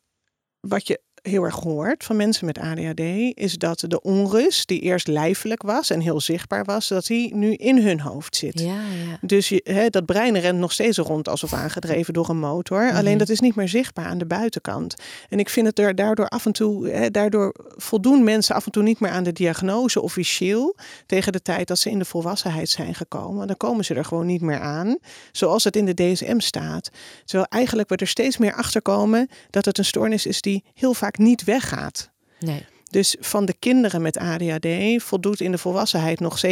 wat je heel erg hoort van mensen met ADHD is dat de onrust die eerst lijfelijk was en heel zichtbaar was, dat die nu in hun hoofd zit. Ja, ja. Dus je, hè, dat brein rent nog steeds rond alsof aangedreven door een motor. Mhm. Alleen dat is niet meer zichtbaar aan de buitenkant. En ik vind het er daardoor af en toe, hè, daardoor voldoen mensen af en toe niet meer aan de diagnose officieel tegen de tijd dat ze in de volwassenheid zijn gekomen. Dan komen ze er gewoon niet meer aan, zoals het in de DSM staat. Terwijl eigenlijk we er steeds meer achter komen dat het een stoornis is die heel vaak niet weggaat. Nee. Dus van de kinderen met ADHD voldoet in de volwassenheid nog 70%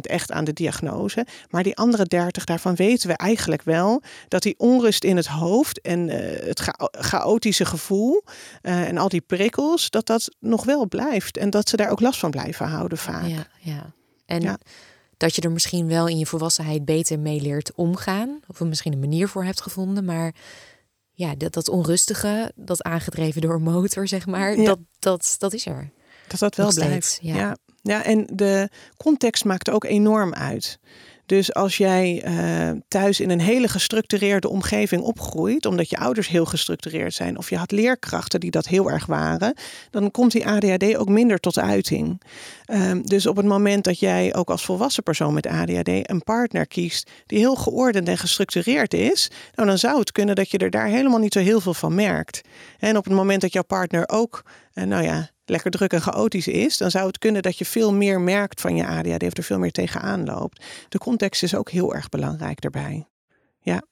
echt aan de diagnose. Maar die andere 30, daarvan weten we eigenlijk wel dat die onrust in het hoofd en eh, het cha- chaotische gevoel eh, en al die prikkels, dat dat nog wel blijft. En dat ze daar ook last van blijven houden vaak. Ja, ja. En Ja. dat je er misschien wel in je volwassenheid beter mee leert omgaan. Of er misschien een manier voor hebt gevonden. Maar ja, dat, dat onrustige, dat aangedreven door een motor, zeg maar, Ja. dat, dat, dat is er. Dat dat wel Nog blijft. steeds, ja. ja. Ja, en de context maakt ook enorm uit. Dus als jij uh, thuis in een hele gestructureerde omgeving opgroeit, omdat je ouders heel gestructureerd zijn, of je had leerkrachten die dat heel erg waren, dan komt die ADHD ook minder tot uiting. Um, dus op het moment dat jij ook als volwassen persoon met ADHD een partner kiest die heel geordend en gestructureerd is, nou dan zou het kunnen dat je er daar helemaal niet zo heel veel van merkt. En op het moment dat jouw partner ook, uh, nou ja, lekker druk en chaotisch is, dan zou het kunnen dat je veel meer merkt van je ADHD of er veel meer tegenaan loopt. De context is ook heel erg belangrijk daarbij. Ja.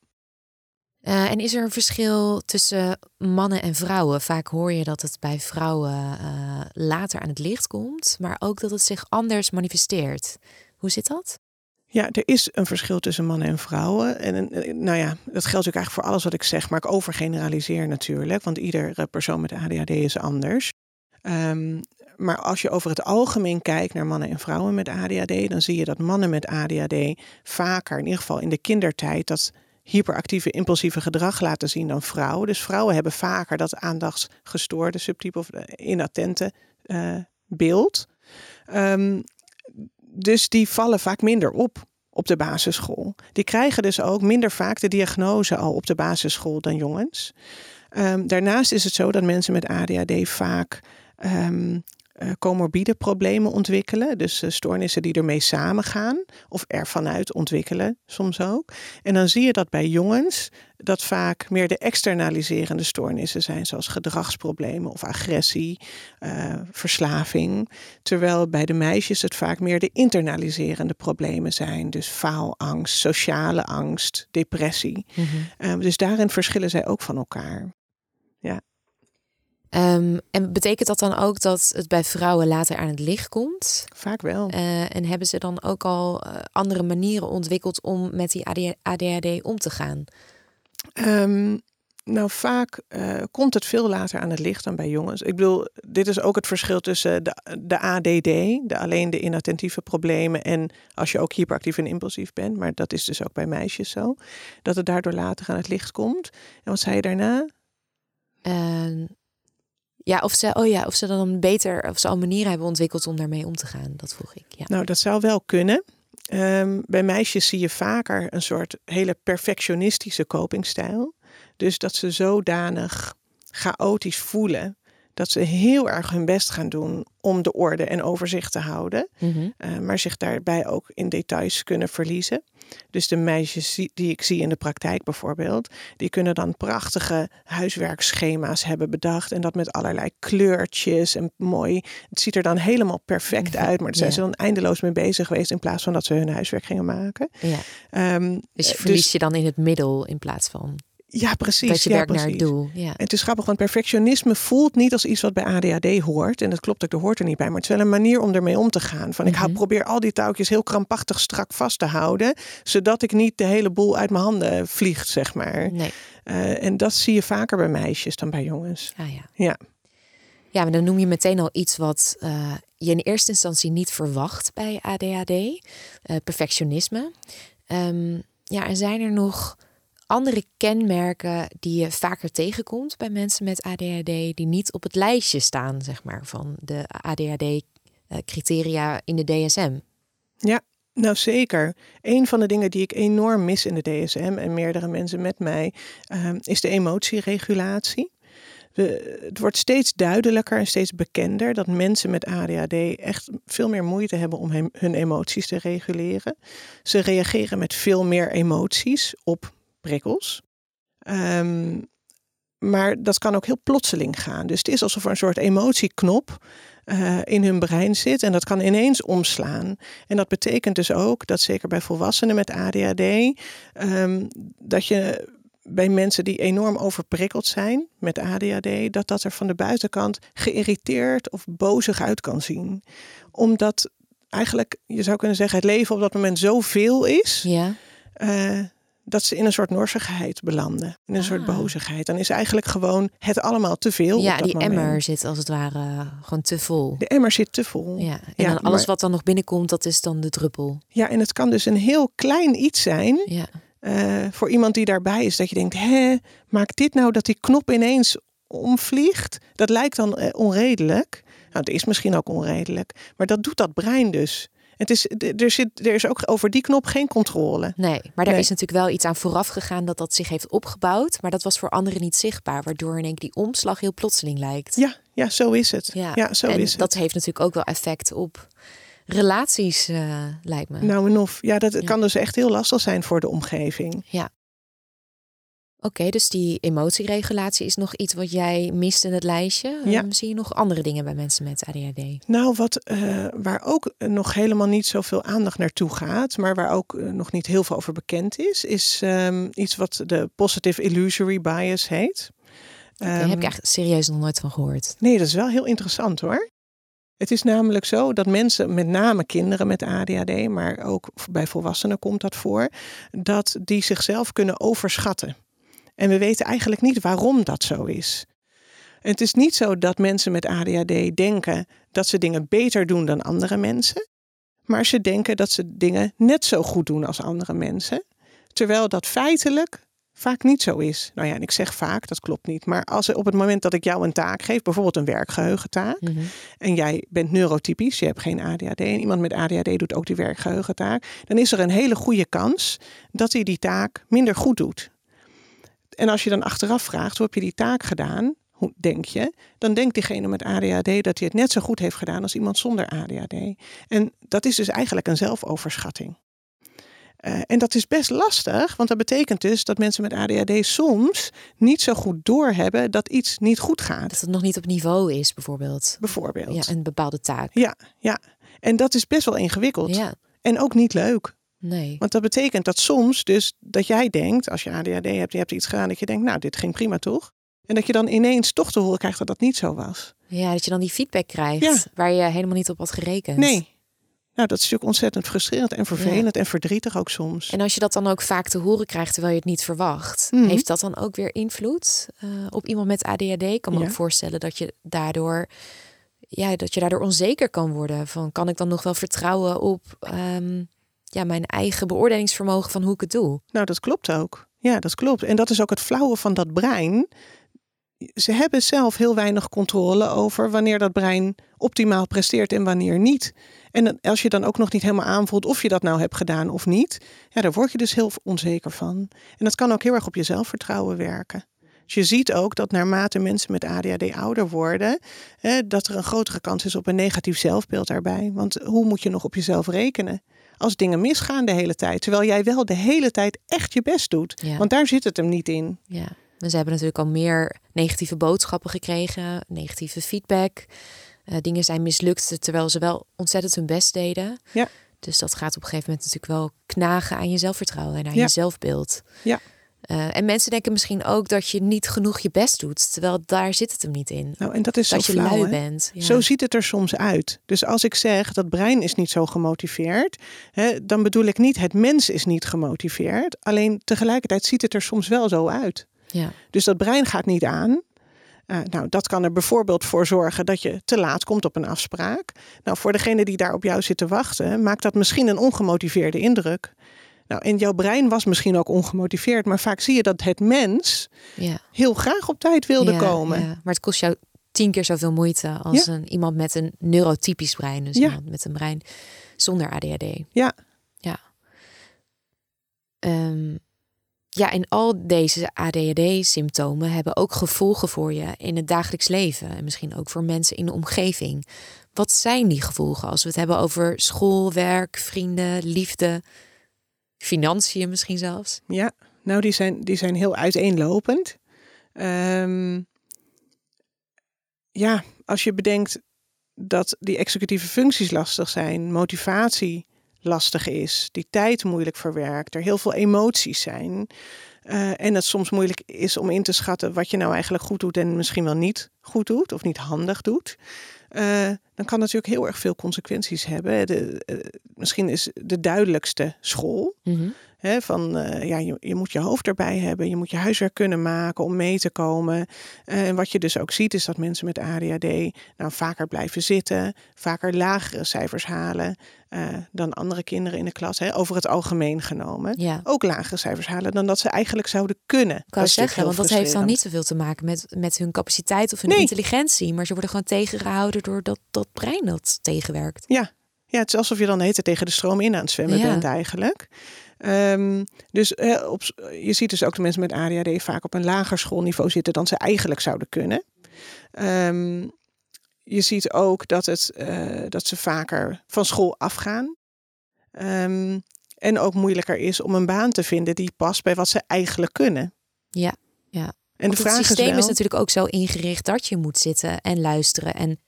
Uh, en is er een verschil tussen mannen en vrouwen? Vaak hoor je dat het bij vrouwen uh, later aan het licht komt, maar ook dat het zich anders manifesteert. Hoe zit dat? Ja, er is een verschil tussen mannen en vrouwen. En nou ja, dat geldt natuurlijk eigenlijk voor alles wat ik zeg, maar ik overgeneraliseer natuurlijk, want iedere persoon met ADHD is anders. Um, maar als je over het algemeen kijkt naar mannen en vrouwen met ADHD, dan zie je dat mannen met ADHD vaker, in ieder geval in de kindertijd, dat hyperactieve impulsieve gedrag laten zien dan vrouwen. Dus vrouwen hebben vaker dat aandachtsgestoorde subtype of inattente uh, beeld. Um, dus die vallen vaak minder op op de basisschool. Die krijgen dus ook minder vaak de diagnose al op de basisschool dan jongens. Um, daarnaast is het zo dat mensen met ADHD vaak um, uh, comorbide problemen ontwikkelen. Dus uh, stoornissen die ermee samengaan of ervan uit ontwikkelen soms ook. En dan zie je dat bij jongens dat vaak meer de externaliserende stoornissen zijn, zoals gedragsproblemen of agressie, uh, verslaving. Terwijl bij de meisjes het vaak meer de internaliserende problemen zijn. Dus faalangst, sociale angst, depressie. Mm -hmm. dus daarin verschillen zij ook van elkaar. Ja. Um, en betekent dat dan ook dat het bij vrouwen later aan het licht komt? Vaak wel. Uh, en hebben ze dan ook al uh, andere manieren ontwikkeld om met die ADHD om te gaan? Um, nou, vaak uh, komt het veel later aan het licht dan bij jongens. Ik bedoel, dit is ook het verschil tussen de, de ADD, de alleen de inattentieve problemen, en als je ook hyperactief en impulsief bent, maar dat is dus ook bij meisjes zo, dat het daardoor later aan het licht komt. En wat zei je daarna? Ja, of ze, oh ja, of ze dan beter, of ze al manieren hebben ontwikkeld om daarmee om te gaan. Dat vroeg ik. Ja. Nou, dat zou wel kunnen. Um, bij meisjes zie je vaker een soort hele perfectionistische copingstijl. Dus dat ze zodanig chaotisch voelen dat ze heel erg hun best gaan doen om de orde en overzicht te houden. Mm -hmm. uh, maar zich daarbij ook in details kunnen verliezen. Dus de meisjes die ik zie in de praktijk bijvoorbeeld, die kunnen dan prachtige huiswerkschema's hebben bedacht. En dat met allerlei kleurtjes en mooi. Het ziet er dan helemaal perfect uit, maar daar zijn ja. ze dan eindeloos mee bezig geweest in plaats van dat ze hun huiswerk gingen maken. Ja. Um, dus je verliest dus, je dan in het middel in plaats van. Ja, precies. Dat je ja, werkt precies. naar het doel. Ja. En het is grappig, want perfectionisme voelt niet als iets wat bij ADHD hoort. En dat klopt ook, er hoort er niet bij. Maar het is wel een manier om ermee om te gaan. Van ik Mhm. probeer al die touwtjes heel krampachtig strak vast te houden. Zodat ik niet de hele boel uit mijn handen vliegt, zeg maar. Nee. Uh, en dat zie je vaker bij meisjes dan bij jongens. Ah, ja. Ja. Ja, maar dan noem je meteen al iets wat uh, je in eerste instantie niet verwacht bij ADHD. Uh, perfectionisme. Um, ja, en zijn er nog andere kenmerken die je vaker tegenkomt bij mensen met ADHD, die niet op het lijstje staan, zeg maar, van de ADHD-criteria in de DSM? Ja, nou zeker. Een van de dingen die ik enorm mis in de DSM en meerdere mensen met mij, uh, is de emotieregulatie. We, het wordt steeds duidelijker en steeds bekender dat mensen met ADHD echt veel meer moeite hebben om hun emoties te reguleren. Ze reageren met veel meer emoties op prikkels. Um, maar dat kan ook heel plotseling gaan. Dus het is alsof er een soort emotieknop uh, in hun brein zit en dat kan ineens omslaan. En dat betekent dus ook dat zeker bij volwassenen met ADHD, um, dat je bij mensen die enorm overprikkeld zijn met ADHD, dat dat er van de buitenkant geïrriteerd of bozig uit kan zien. Omdat eigenlijk, je zou kunnen zeggen, het leven op dat moment zoveel is. Ja. Uh, dat ze in een soort norsigheid belanden. In een ah. soort bozigheid. Dan is eigenlijk gewoon het allemaal te veel. Ja, op dat die moment. emmer zit als het ware gewoon te vol. De emmer zit te vol. Ja, en ja, dan alles maar, wat dan nog binnenkomt, dat is dan de druppel. Ja, en het kan dus een heel klein iets zijn. Ja. Uh, voor iemand die daarbij is, dat je denkt: hè, maakt dit nou dat die knop ineens omvliegt? Dat lijkt dan uh, onredelijk. Nou, het is misschien ook onredelijk, maar dat doet dat brein dus. Het is, er, zit, er is ook over die knop geen controle. Nee, maar daar is natuurlijk wel iets aan vooraf gegaan dat dat zich heeft opgebouwd. Maar dat was voor anderen niet zichtbaar, waardoor in één die omslag heel plotseling lijkt. Ja, ja zo is het. Ja, zo en is het. dat heeft natuurlijk ook wel effect op relaties, uh, lijkt me. Nou en of. Ja, dat kan dus echt heel lastig zijn voor de omgeving. Ja. Oké, dus die emotieregulatie is nog iets wat jij mist in het lijstje. Ja. Um, zie je nog andere dingen bij mensen met ADHD? Nou, wat, uh, waar ook nog helemaal niet zoveel aandacht naartoe gaat, maar waar ook uh, nog niet heel veel over bekend is, is um, iets wat de positive illusory bias heet. Okay, um, heb ik ehm, echt serieus nog nooit van gehoord. Nee, dat is wel heel interessant hoor. Het is namelijk zo dat mensen, met name kinderen met ADHD, maar ook bij volwassenen komt dat voor, dat die zichzelf kunnen overschatten. En we weten eigenlijk niet waarom dat zo is. Het is niet zo dat mensen met ADHD denken dat ze dingen beter doen dan andere mensen, maar ze denken dat ze dingen net zo goed doen als andere mensen, terwijl dat feitelijk vaak niet zo is. Nou ja, en ik zeg vaak, dat klopt niet. Maar als op het moment dat ik jou een taak geef, bijvoorbeeld een werkgeheugentaak, mm en jij bent neurotypisch, je hebt geen ADHD, en iemand met ADHD doet ook die werkgeheugentaak, dan is er een hele goede kans dat hij die taak minder goed doet. En als je dan achteraf vraagt, hoe heb je die taak gedaan? Hoe denk je? Dan denkt diegene met ADHD dat hij het net zo goed heeft gedaan als iemand zonder ADHD. En dat is dus eigenlijk een zelfoverschatting. Uh, en dat is best lastig, want dat betekent dus dat mensen met ADHD soms niet zo goed doorhebben dat iets niet goed gaat. Dat het nog niet op niveau is, bijvoorbeeld. Bijvoorbeeld. Ja, een bepaalde taak. Ja, ja. En dat is best wel ingewikkeld. Ja. En ook niet leuk. Nee. Want dat betekent dat soms dus dat jij denkt, als je ADHD hebt, je hebt iets gedaan, dat je denkt, nou, dit ging prima toch? En dat je dan ineens toch te horen krijgt dat dat niet zo was. Ja, dat je dan die feedback krijgt waar je helemaal niet op had gerekend. Nee. Nou, dat is natuurlijk ontzettend frustrerend en vervelend en verdrietig ook soms. En als je dat dan ook vaak te horen krijgt terwijl je het niet verwacht, mhm. heeft dat dan ook weer invloed uh, op iemand met ADHD? Ik kan me ook voorstellen dat je daardoor ja, dat je daardoor onzeker kan worden. Van kan ik dan nog wel vertrouwen op um, ja, mijn eigen beoordelingsvermogen van hoe ik het doe. Nou, dat klopt ook. Ja, dat klopt. En dat is ook het flauwe van dat brein. Ze hebben zelf heel weinig controle over wanneer dat brein optimaal presteert en wanneer niet. En als je dan ook nog niet helemaal aanvoelt of je dat nou hebt gedaan of niet, ja, daar word je dus heel onzeker van. En dat kan ook heel erg op je zelfvertrouwen werken. Dus je ziet ook dat naarmate mensen met ADHD ouder worden, dat er een grotere kans is op een negatief zelfbeeld daarbij. Want hoe moet je nog op jezelf rekenen? Als dingen misgaan de hele tijd. Terwijl jij wel de hele tijd echt je best doet. Want daar zit het hem niet in. Ja, en ze hebben natuurlijk al meer negatieve boodschappen gekregen, negatieve feedback. Uh, dingen zijn mislukt terwijl ze wel ontzettend hun best deden. Ja. Dus dat gaat op een gegeven moment natuurlijk wel knagen aan je zelfvertrouwen en aan je zelfbeeld. Ja. Uh, en mensen denken misschien ook dat je niet genoeg je best doet, terwijl daar zit het hem niet in. Nou, en dat is dat je flauw, lui bent. Zo ziet het er soms uit. Dus als ik zeg dat brein is niet zo gemotiveerd, hè, dan bedoel ik niet het mens is niet gemotiveerd. Alleen tegelijkertijd ziet het er soms wel zo uit. Ja. Dus dat brein gaat niet aan. Uh, nou, dat kan er bijvoorbeeld voor zorgen dat je te laat komt op een afspraak. Nou, voor degene die daar op jou zit te wachten, maakt dat misschien een ongemotiveerde indruk. Nou, en jouw brein was misschien ook ongemotiveerd, maar vaak zie je dat het mens ja. heel graag op tijd wilde komen. Ja. Maar het kost jou tien keer zoveel moeite als een, iemand met een neurotypisch brein. Dus iemand met een brein zonder ADHD. Ja. Ja. Um, ja, en al deze ADHD-symptomen hebben ook gevolgen voor je in het dagelijks leven. En misschien ook voor mensen in de omgeving. Wat zijn die gevolgen als we het hebben over school, werk, vrienden, liefde, financiën misschien zelfs? Ja, nou die zijn, die zijn heel uiteenlopend. Um, ja, als je bedenkt dat die executieve functies lastig zijn, motivatie lastig is, die tijd moeilijk verwerkt, er heel veel emoties zijn. Uh, en het soms moeilijk is om in te schatten wat je nou eigenlijk goed doet en misschien wel niet goed doet of niet handig doet. Uh, dan kan natuurlijk heel erg veel consequenties hebben. De, uh, misschien is de duidelijkste school. Mm -hmm van uh, ja, je, je, moet je hoofd erbij hebben, je moet je huiswerk kunnen maken om mee te komen. En wat je dus ook ziet, is dat mensen met ADHD nou vaker blijven zitten, vaker lagere cijfers halen dan andere kinderen in de klas. Hè, over het algemeen genomen. Ja. Ook lagere cijfers halen dan dat ze eigenlijk zouden kunnen. Kan zeggen, want dat heeft dan niet zoveel te maken met, met hun capaciteit of hun intelligentie. Maar ze worden gewoon tegengehouden door dat, dat brein dat tegenwerkt. Ja, Ja, het is alsof je dan tijd tegen de stroom in aan het zwemmen Ja. bent eigenlijk. Ehm, dus eh, op, je ziet dus ook de mensen met ADHD vaak op een lager schoolniveau zitten dan ze eigenlijk zouden kunnen. Ehm, je ziet ook dat, het, eh, dat ze vaker van school afgaan. Ehm, en ook moeilijker is om een baan te vinden die past bij wat ze eigenlijk kunnen. Ja, ja. En de vraag het systeem is, is, natuurlijk ook zo ingericht dat je moet zitten en luisteren. En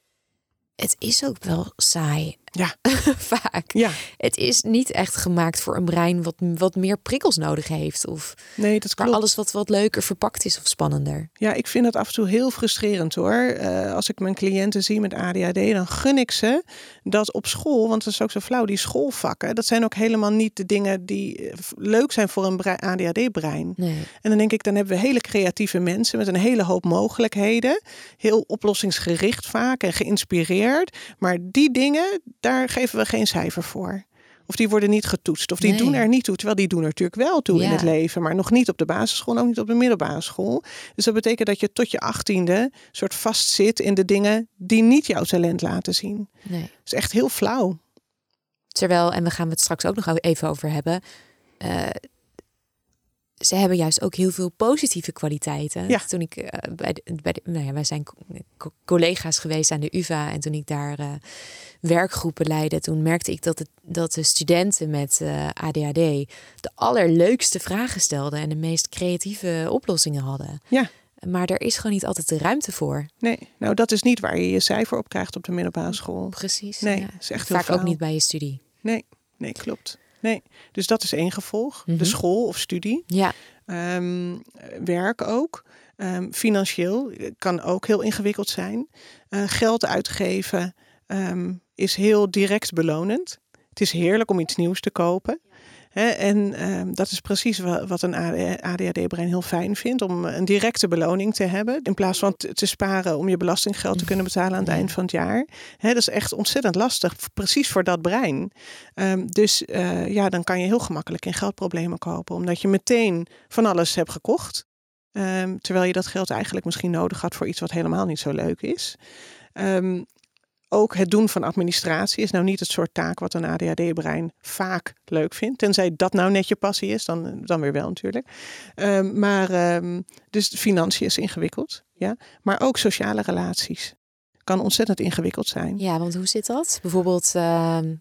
het is ook wel saai. Ja. Vaak. Ja, Het is niet echt gemaakt voor een brein wat, wat meer prikkels nodig heeft. Of nee, dat klopt. alles wat, wat leuker verpakt is of spannender. Ja, ik vind het af en toe heel frustrerend hoor. Eh, als ik mijn cliënten zie met ADHD, dan gun ik ze dat op school, want dat is ook zo flauw, die schoolvakken, dat zijn ook helemaal niet de dingen die eh, leuk zijn voor een brei- ADHD-brein. Nee. En dan denk ik, dan hebben we hele creatieve mensen met een hele hoop mogelijkheden. Heel oplossingsgericht vaak en geïnspireerd. Maar die dingen, daar geven we geen cijfer voor. Of die worden niet getoetst. Of die Nee. doen er niet toe. Terwijl die doen er natuurlijk wel toe in het leven. Maar nog niet op de basisschool en ook niet op de middelbare school. Dus dat betekent dat je tot je achttiende soort vastzit in de dingen die niet jouw talent laten zien. nee. Dat is echt heel flauw. Terwijl, en we gaan het straks ook nog even over hebben. eh, ze hebben juist ook heel veel positieve kwaliteiten. Ja. Toen ik eh, bij, de, bij de, nou ja, wij zijn co- co- collega's geweest aan de UVA en toen ik daar eh, werkgroepen leidde, toen merkte ik dat, het, dat de studenten met eh, ADHD de allerleukste vragen stelden en de meest creatieve oplossingen hadden. Ja. Maar er is gewoon niet altijd de ruimte voor. Nee, nou dat is niet waar je je cijfer op krijgt op de middelbare school. Precies. Nee, ja. is echt heel Vaak ook niet bij je studie. Nee, nee, klopt. Nee, dus dat is één gevolg. Mhm. De school of studie. Ja, Ehm, werk ook. Ehm, financieel kan ook heel ingewikkeld zijn. Eh, geld uitgeven ehm, is heel direct belonend. Het is heerlijk om iets nieuws te kopen. En ehm, dat is precies wa- wat een ADHD-brein heel fijn vindt, om een directe beloning te hebben. In plaats van te sparen om je belastinggeld te kunnen betalen aan het eind van het jaar. Dat is echt ontzettend lastig, precies voor dat brein. Ehm, dus eh, ja, dan kan je heel gemakkelijk in geldproblemen kopen, omdat je meteen van alles hebt gekocht. Ehm, terwijl je dat geld eigenlijk misschien nodig had voor iets wat helemaal niet zo leuk is. Ehm, ook het doen van administratie is nou niet het soort taak wat een ADHD-brein vaak leuk vindt. Tenzij dat nou net je passie is, dan, dan weer wel natuurlijk. Ehm, maar ehm, dus financiën is ingewikkeld. Ja? Maar ook sociale relaties kan ontzettend ingewikkeld zijn. ja, want hoe zit dat? Bijvoorbeeld ehm,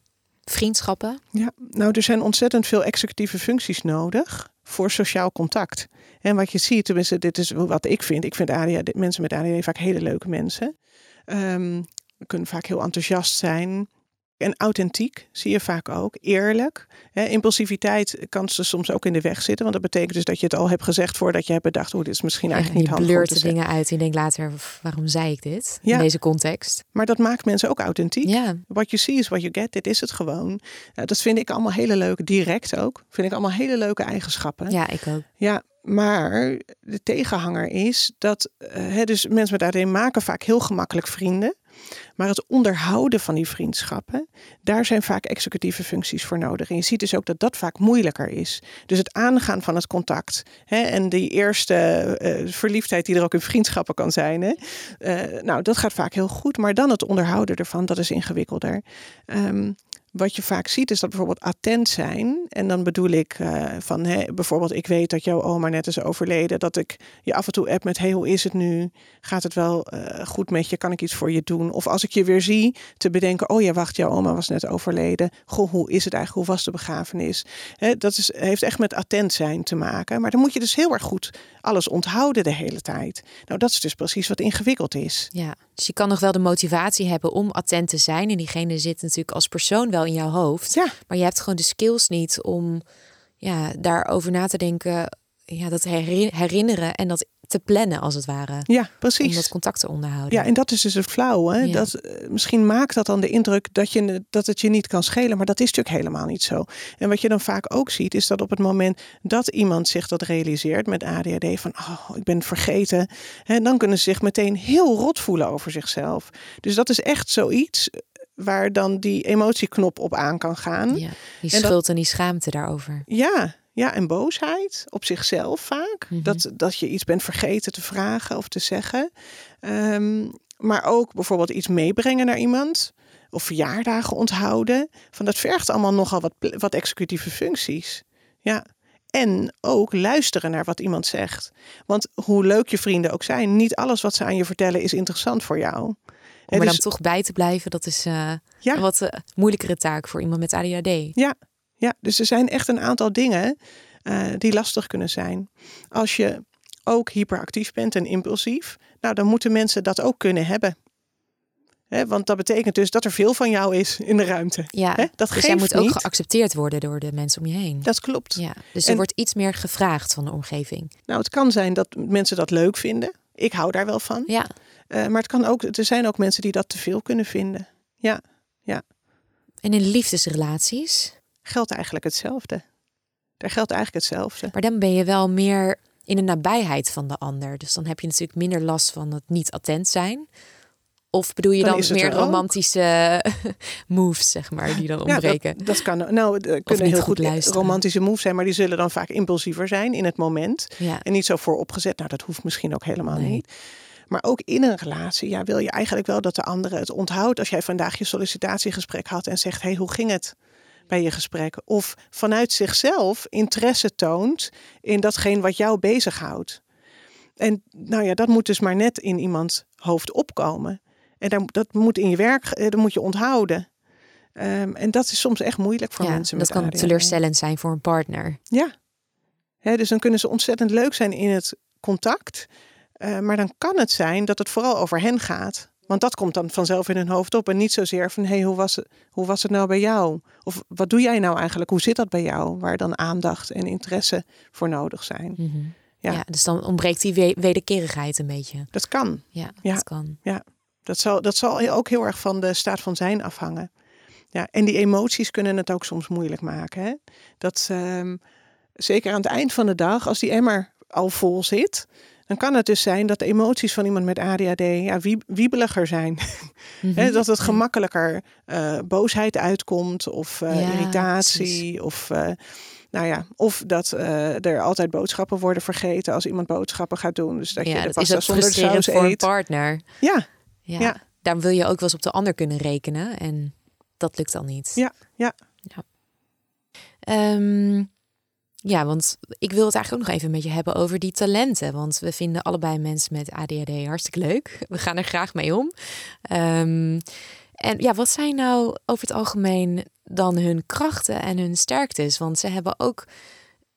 vriendschappen. Ja, nou, er zijn ontzettend veel executieve functies nodig voor sociaal contact. En wat je ziet, tenminste, dit is wat ik vind. Ik vind ADHD, mensen met ADHD vaak hele leuke mensen. Ehm kunnen vaak heel enthousiast zijn. En authentiek zie je vaak ook. Eerlijk. Impulsiviteit kan ze soms ook in de weg zitten. Want dat betekent dus dat je het al hebt gezegd voordat je hebt bedacht. hoe dit is misschien eigenlijk je niet handig blurt te de zeggen. dingen uit en je denkt later, "Pff, waarom zei ik dit Ja. in deze context? Maar dat maakt mensen ook authentiek. Ja, What you see is what you get. Dit is het gewoon. Nou, dat vind ik allemaal hele leuke, direct ook. Vind ik allemaal hele leuke eigenschappen. ja, ik ook. Ja, maar de tegenhanger is dat eh, dus mensen met ADD maken vaak heel gemakkelijk vrienden. Maar het onderhouden van die vriendschappen, daar zijn vaak executieve functies voor nodig. En je ziet dus ook dat dat vaak moeilijker is. Dus het aangaan van het contact hè, en die eerste eh, verliefdheid die er ook in vriendschappen kan zijn. Hè, eh, nou, dat gaat vaak heel goed. Maar dan het onderhouden ervan, dat is ingewikkelder. Ehm, wat je vaak ziet is dat bijvoorbeeld attent zijn. En dan bedoel ik eh, van hè, bijvoorbeeld, ik weet dat jouw oma net is overleden. Dat ik je af en toe app met hey, hoe is het nu? Gaat het wel eh, goed met je? Kan ik iets voor je doen? Of als ik je weer zie, te bedenken, oh ja, wacht, jouw oma was net overleden. Goh, hoe is het eigenlijk? Hoe was de begrafenis? Hè, dat is, heeft echt met attent zijn te maken. Maar dan moet je dus heel erg goed alles onthouden de hele tijd. Nou, dat is dus precies wat ingewikkeld is. Ja, dus je kan nog wel de motivatie hebben om attent te zijn. En diegene zit natuurlijk als persoon wel in jouw hoofd. Ja. Maar je hebt gewoon de skills niet om ja, daarover na te denken. Ja, dat heri- herinneren en dat te plannen als het ware. Ja, Om precies. dat contact te onderhouden. Ja, en dat is dus het flauwe. Ja. Dat, eh, misschien maakt dat dan de indruk dat, je, dat het je niet kan schelen, maar dat is natuurlijk helemaal niet zo. En wat je dan vaak ook ziet, is dat op het moment dat iemand zich dat realiseert met ADHD, van oh, ik ben vergeten, hè, dan kunnen ze zich meteen heel rot voelen over zichzelf. Dus dat is echt zoiets waar dan die emotieknop op aan kan gaan. Ja, die En dat- schuld en die schaamte daarover. Ja, ja, en boosheid op zichzelf vaak. Mhm. dat, dat je iets bent vergeten te vragen of te zeggen. Ehm, maar ook bijvoorbeeld iets meebrengen naar iemand. of verjaardagen onthouden. Van dat vergt allemaal nogal wat, wat executieve functies. Ja. En ook luisteren naar wat iemand zegt. Want hoe leuk je vrienden ook zijn, niet alles wat ze aan je vertellen is interessant voor jou. Om er dan toch bij te blijven, dat is uh, Ja. een wat uh, moeilijkere taak voor iemand met ADHD. Ja, ja, dus er zijn echt een aantal dingen uh, die lastig kunnen zijn. Als je ook hyperactief bent en impulsief, nou dan moeten mensen dat ook kunnen hebben. He, want dat betekent dus dat er veel van jou is in de ruimte. Ja, He, dat dus geeft jij moet ook geaccepteerd worden door de mensen om je heen. Dat klopt. Ja, dus er wordt iets meer gevraagd van de omgeving. Nou, het kan zijn dat mensen dat leuk vinden. Ik hou daar wel van. Ja, Eh, maar het kan ook, er zijn ook mensen die dat te veel kunnen vinden. Ja, en in liefdesrelaties, geldt eigenlijk hetzelfde. Daar geldt eigenlijk hetzelfde. maar dan ben je wel meer in de nabijheid van de ander. Dus dan heb je natuurlijk minder last van het niet attent zijn. Of bedoel je Dan meer er romantische moves, zeg maar, die dan Ja, ontbreken? dat, dat kan. Nou, kunnen heel goed goed luisteren. romantische moves zijn, maar die zullen dan vaak impulsiever zijn in het moment. Ja, En niet zo vooropgezet. Nou, dat hoeft misschien ook helemaal Nee. niet. Maar ook in een relatie ja, wil je eigenlijk wel dat de andere het onthoudt. Als jij vandaag je sollicitatiegesprek had en zegt: hey, hoe ging het bij je gesprek? Of vanuit zichzelf interesse toont in datgene wat jou bezighoudt. En nou ja, dat moet dus maar net in iemands hoofd opkomen. En daar, dat moet in je werk, eh, dat moet je onthouden. Ehm, en dat is soms echt moeilijk voor ja mensen dat met kan ADHD. teleurstellend zijn voor een partner. Ja. Dus dan kunnen ze ontzettend leuk zijn in het contact. Eh, maar dan kan het zijn dat het vooral over hen gaat. Want dat komt dan vanzelf in hun hoofd op. En niet zozeer van, hey, hoe, was het, hoe was het nou bij jou? Of wat doe jij nou eigenlijk? Hoe zit dat bij jou? Waar dan aandacht en interesse voor nodig zijn. Mhm. Ja. Ja. dus dan ontbreekt die we- wederkerigheid een beetje. Dat kan. Ja, Ja. dat kan. Dat zal, dat zal ook heel erg van de staat van zijn afhangen. Ja, en die emoties kunnen het ook soms moeilijk maken. Hè? Dat, ehm, zeker aan het eind van de dag, als die emmer al vol zit, dan kan het dus zijn dat de emoties van iemand met ADHD ja, wieb- wiebeliger zijn. Hè, dat het gemakkelijker eh, boosheid uitkomt of eh, Ja, irritatie. Of, eh, nou ja, of dat er altijd boodschappen worden vergeten als iemand boodschappen gaat doen. Dus dat je ja, de dat is pasta zonder saus voor een partner. Ja, Ja. Ja. Daar wil je ook wel eens op de ander kunnen rekenen. En dat lukt dan niet. Ja, ja. Ja, Ehm, ja, want ik wil het eigenlijk ook nog even met je hebben over die talenten. Want we vinden allebei mensen met ADHD hartstikke leuk. We gaan er graag mee om. Ehm, en ja, wat zijn nou over het algemeen dan hun krachten en hun sterktes? Want ze hebben ook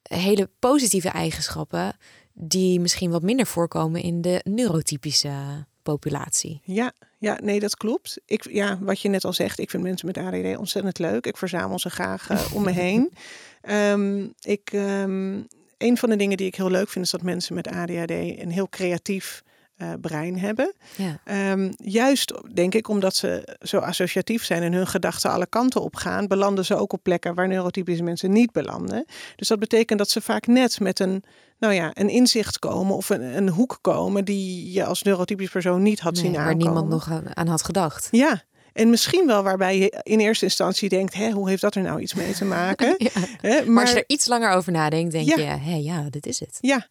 hele positieve eigenschappen die misschien wat minder voorkomen in de neurotypische populatie. Ja, ja, nee, dat klopt. Ik, ja, wat je net al zegt, ik vind mensen met ADD ontzettend leuk. Ik verzamel ze graag eh, om me heen. Ehm, ik, ehm, een van de dingen die ik heel leuk vind, is dat mensen met ADHD een heel creatief eh, brein hebben. Ja, Ehm, juist denk ik omdat ze zo associatief zijn en hun gedachten alle kanten op gaan, belanden ze ook op plekken waar neurotypische mensen niet belanden. Dus dat betekent dat ze vaak net met een, nou ja, een inzicht komen of een, een hoek komen die je als neurotypisch persoon niet had nee, zien waar aankomen. niemand nog aan, aan had gedacht. Ja, en misschien wel waarbij je in eerste instantie denkt, hè, hoe heeft dat er nou iets mee te maken? Ja. Maar als je er iets langer over nadenkt, denk Ja. je, hé, ja, dit is het. Ja,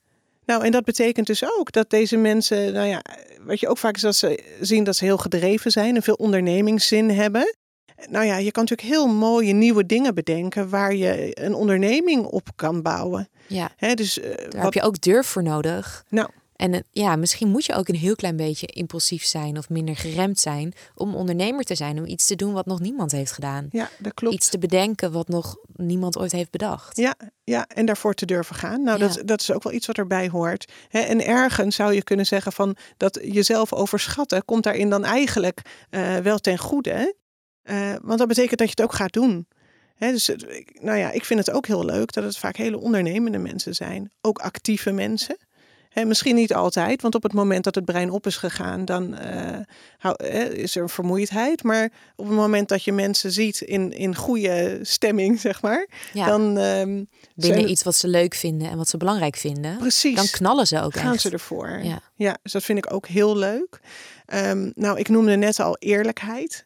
nou en dat betekent dus ook dat deze mensen, nou ja, wat je ook vaak is dat ze zien dat ze heel gedreven zijn en veel ondernemingszin hebben. Nou ja, je kan natuurlijk heel mooie nieuwe dingen bedenken waar je een onderneming op kan bouwen. Ja, Hè, dus eh, daar wat, heb je ook durf voor nodig. nou, En eh, ja, misschien moet je ook een heel klein beetje impulsief zijn of minder geremd zijn om ondernemer te zijn, om iets te doen wat nog niemand heeft gedaan. ja, dat klopt. Iets te bedenken wat nog niemand ooit heeft bedacht. Ja, ja, en daarvoor te durven gaan. Nou, Ja. dat, dat is ook wel iets wat erbij hoort. En ergens zou je kunnen zeggen van dat jezelf overschatten, komt daarin dan eigenlijk eh, wel ten goede. want dat betekent dat je het ook gaat doen. Hè, dus, nou ja, ik vind het ook heel leuk dat het vaak hele ondernemende mensen zijn. Ook actieve mensen. Hè, misschien niet altijd, want op het moment dat het brein op is gegaan, dan eh, is er een vermoeidheid. Maar op het moment dat je mensen ziet in, in goede stemming, zeg maar, Ja, dan ehm, binnen iets wat ze leuk vinden en wat ze belangrijk vinden, precies dan knallen ze ook gaan echt. ze ervoor. Ja. Ja. dus dat vind ik ook heel leuk. Ehm, nou, ik noemde net al eerlijkheid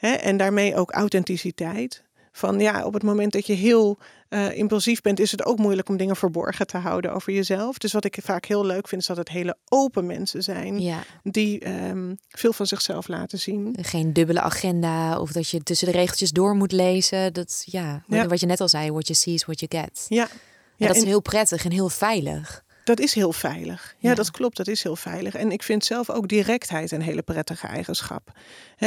en daarmee ook authenticiteit. Van ja, op het moment dat je heel uh, impulsief bent, is het ook moeilijk om dingen verborgen te houden over jezelf. Dus wat ik vaak heel leuk vind, is dat het hele open mensen zijn Ja. die um, veel van zichzelf laten zien. Geen dubbele agenda of dat je tussen de regeltjes door moet lezen. Dat ja, Ja. wat je net al zei, what you see is what you get. Ja, En ja dat is en heel prettig en heel veilig. Dat is heel veilig. Ja, Ja. dat klopt, dat is heel veilig. En ik vind zelf ook directheid een hele prettige eigenschap.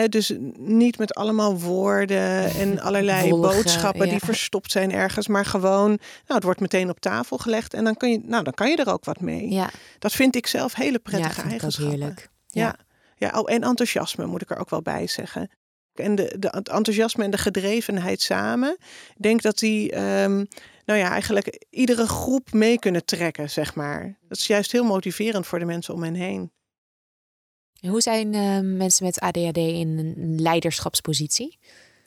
Dus niet met allemaal woorden en allerlei boodschappen ja. die verstopt zijn ergens, maar gewoon, nou, het wordt meteen op tafel gelegd en dan, kun je, nou, dan kan je er ook wat mee. Ja, Dat vind ik zelf hele ja prettige ook eigenschappen. heerlijk. Ja. Ja, oh, en enthousiasme moet ik er ook wel bij zeggen. En de, de, het enthousiasme en de gedrevenheid samen. Ik denk dat die, ehm, nou ja, eigenlijk iedere groep mee kunnen trekken, zeg maar. Dat is juist heel motiverend voor de mensen om hen heen. En hoe zijn eh, mensen met ADHD in een leiderschapspositie?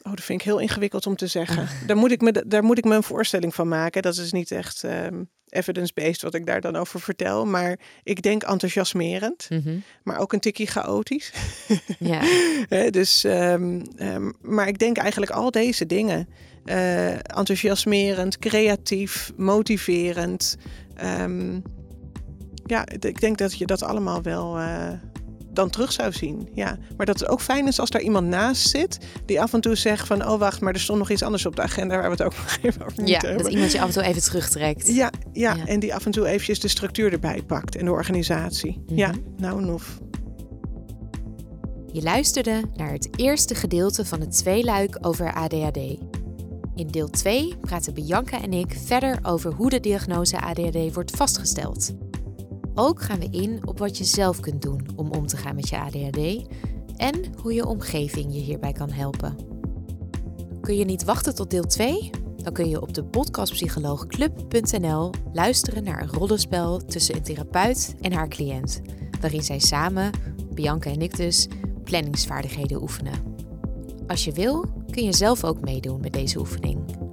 Oh, dat vind ik heel ingewikkeld om te zeggen. Daar, moet ik me, daar moet ik me een voorstelling van maken. Dat is niet echt ehm, evidence-based wat ik daar dan over vertel. Maar ik denk enthousiasmerend, Mhm. maar ook een tikkie chaotisch. Ja, dus, ehm, ehm, maar ik denk eigenlijk al deze dingen. Eh, enthousiasmerend, creatief, motiverend. Ehm, ja, ik denk dat je dat allemaal wel eh, dan terug zou zien. Ja. Maar dat het ook fijn is als daar iemand naast zit... die af en toe zegt van... oh, wacht, maar er stond nog iets anders op de agenda... waar we het ook nog even over ja moeten dat hebben. iemand je af en toe even terugtrekt. Ja, ja, Ja. en die af en toe eventjes de structuur erbij pakt... en de organisatie. Ja, Mhm. nou, noef. Je luisterde naar het eerste gedeelte van het tweeluik over ADHD. In deel 2 praten Bianca en ik verder over hoe de diagnose ADHD wordt vastgesteld. Ook gaan we in op wat je zelf kunt doen om om te gaan met je ADHD en hoe je omgeving je hierbij kan helpen. Kun je niet wachten tot deel 2? Dan kun je op de podcastpsycholoogclub.nl luisteren naar een rollenspel tussen een therapeut en haar cliënt, waarin zij samen, Bianca en ik dus, planningsvaardigheden oefenen. Als je wil, kun je zelf ook meedoen met deze oefening.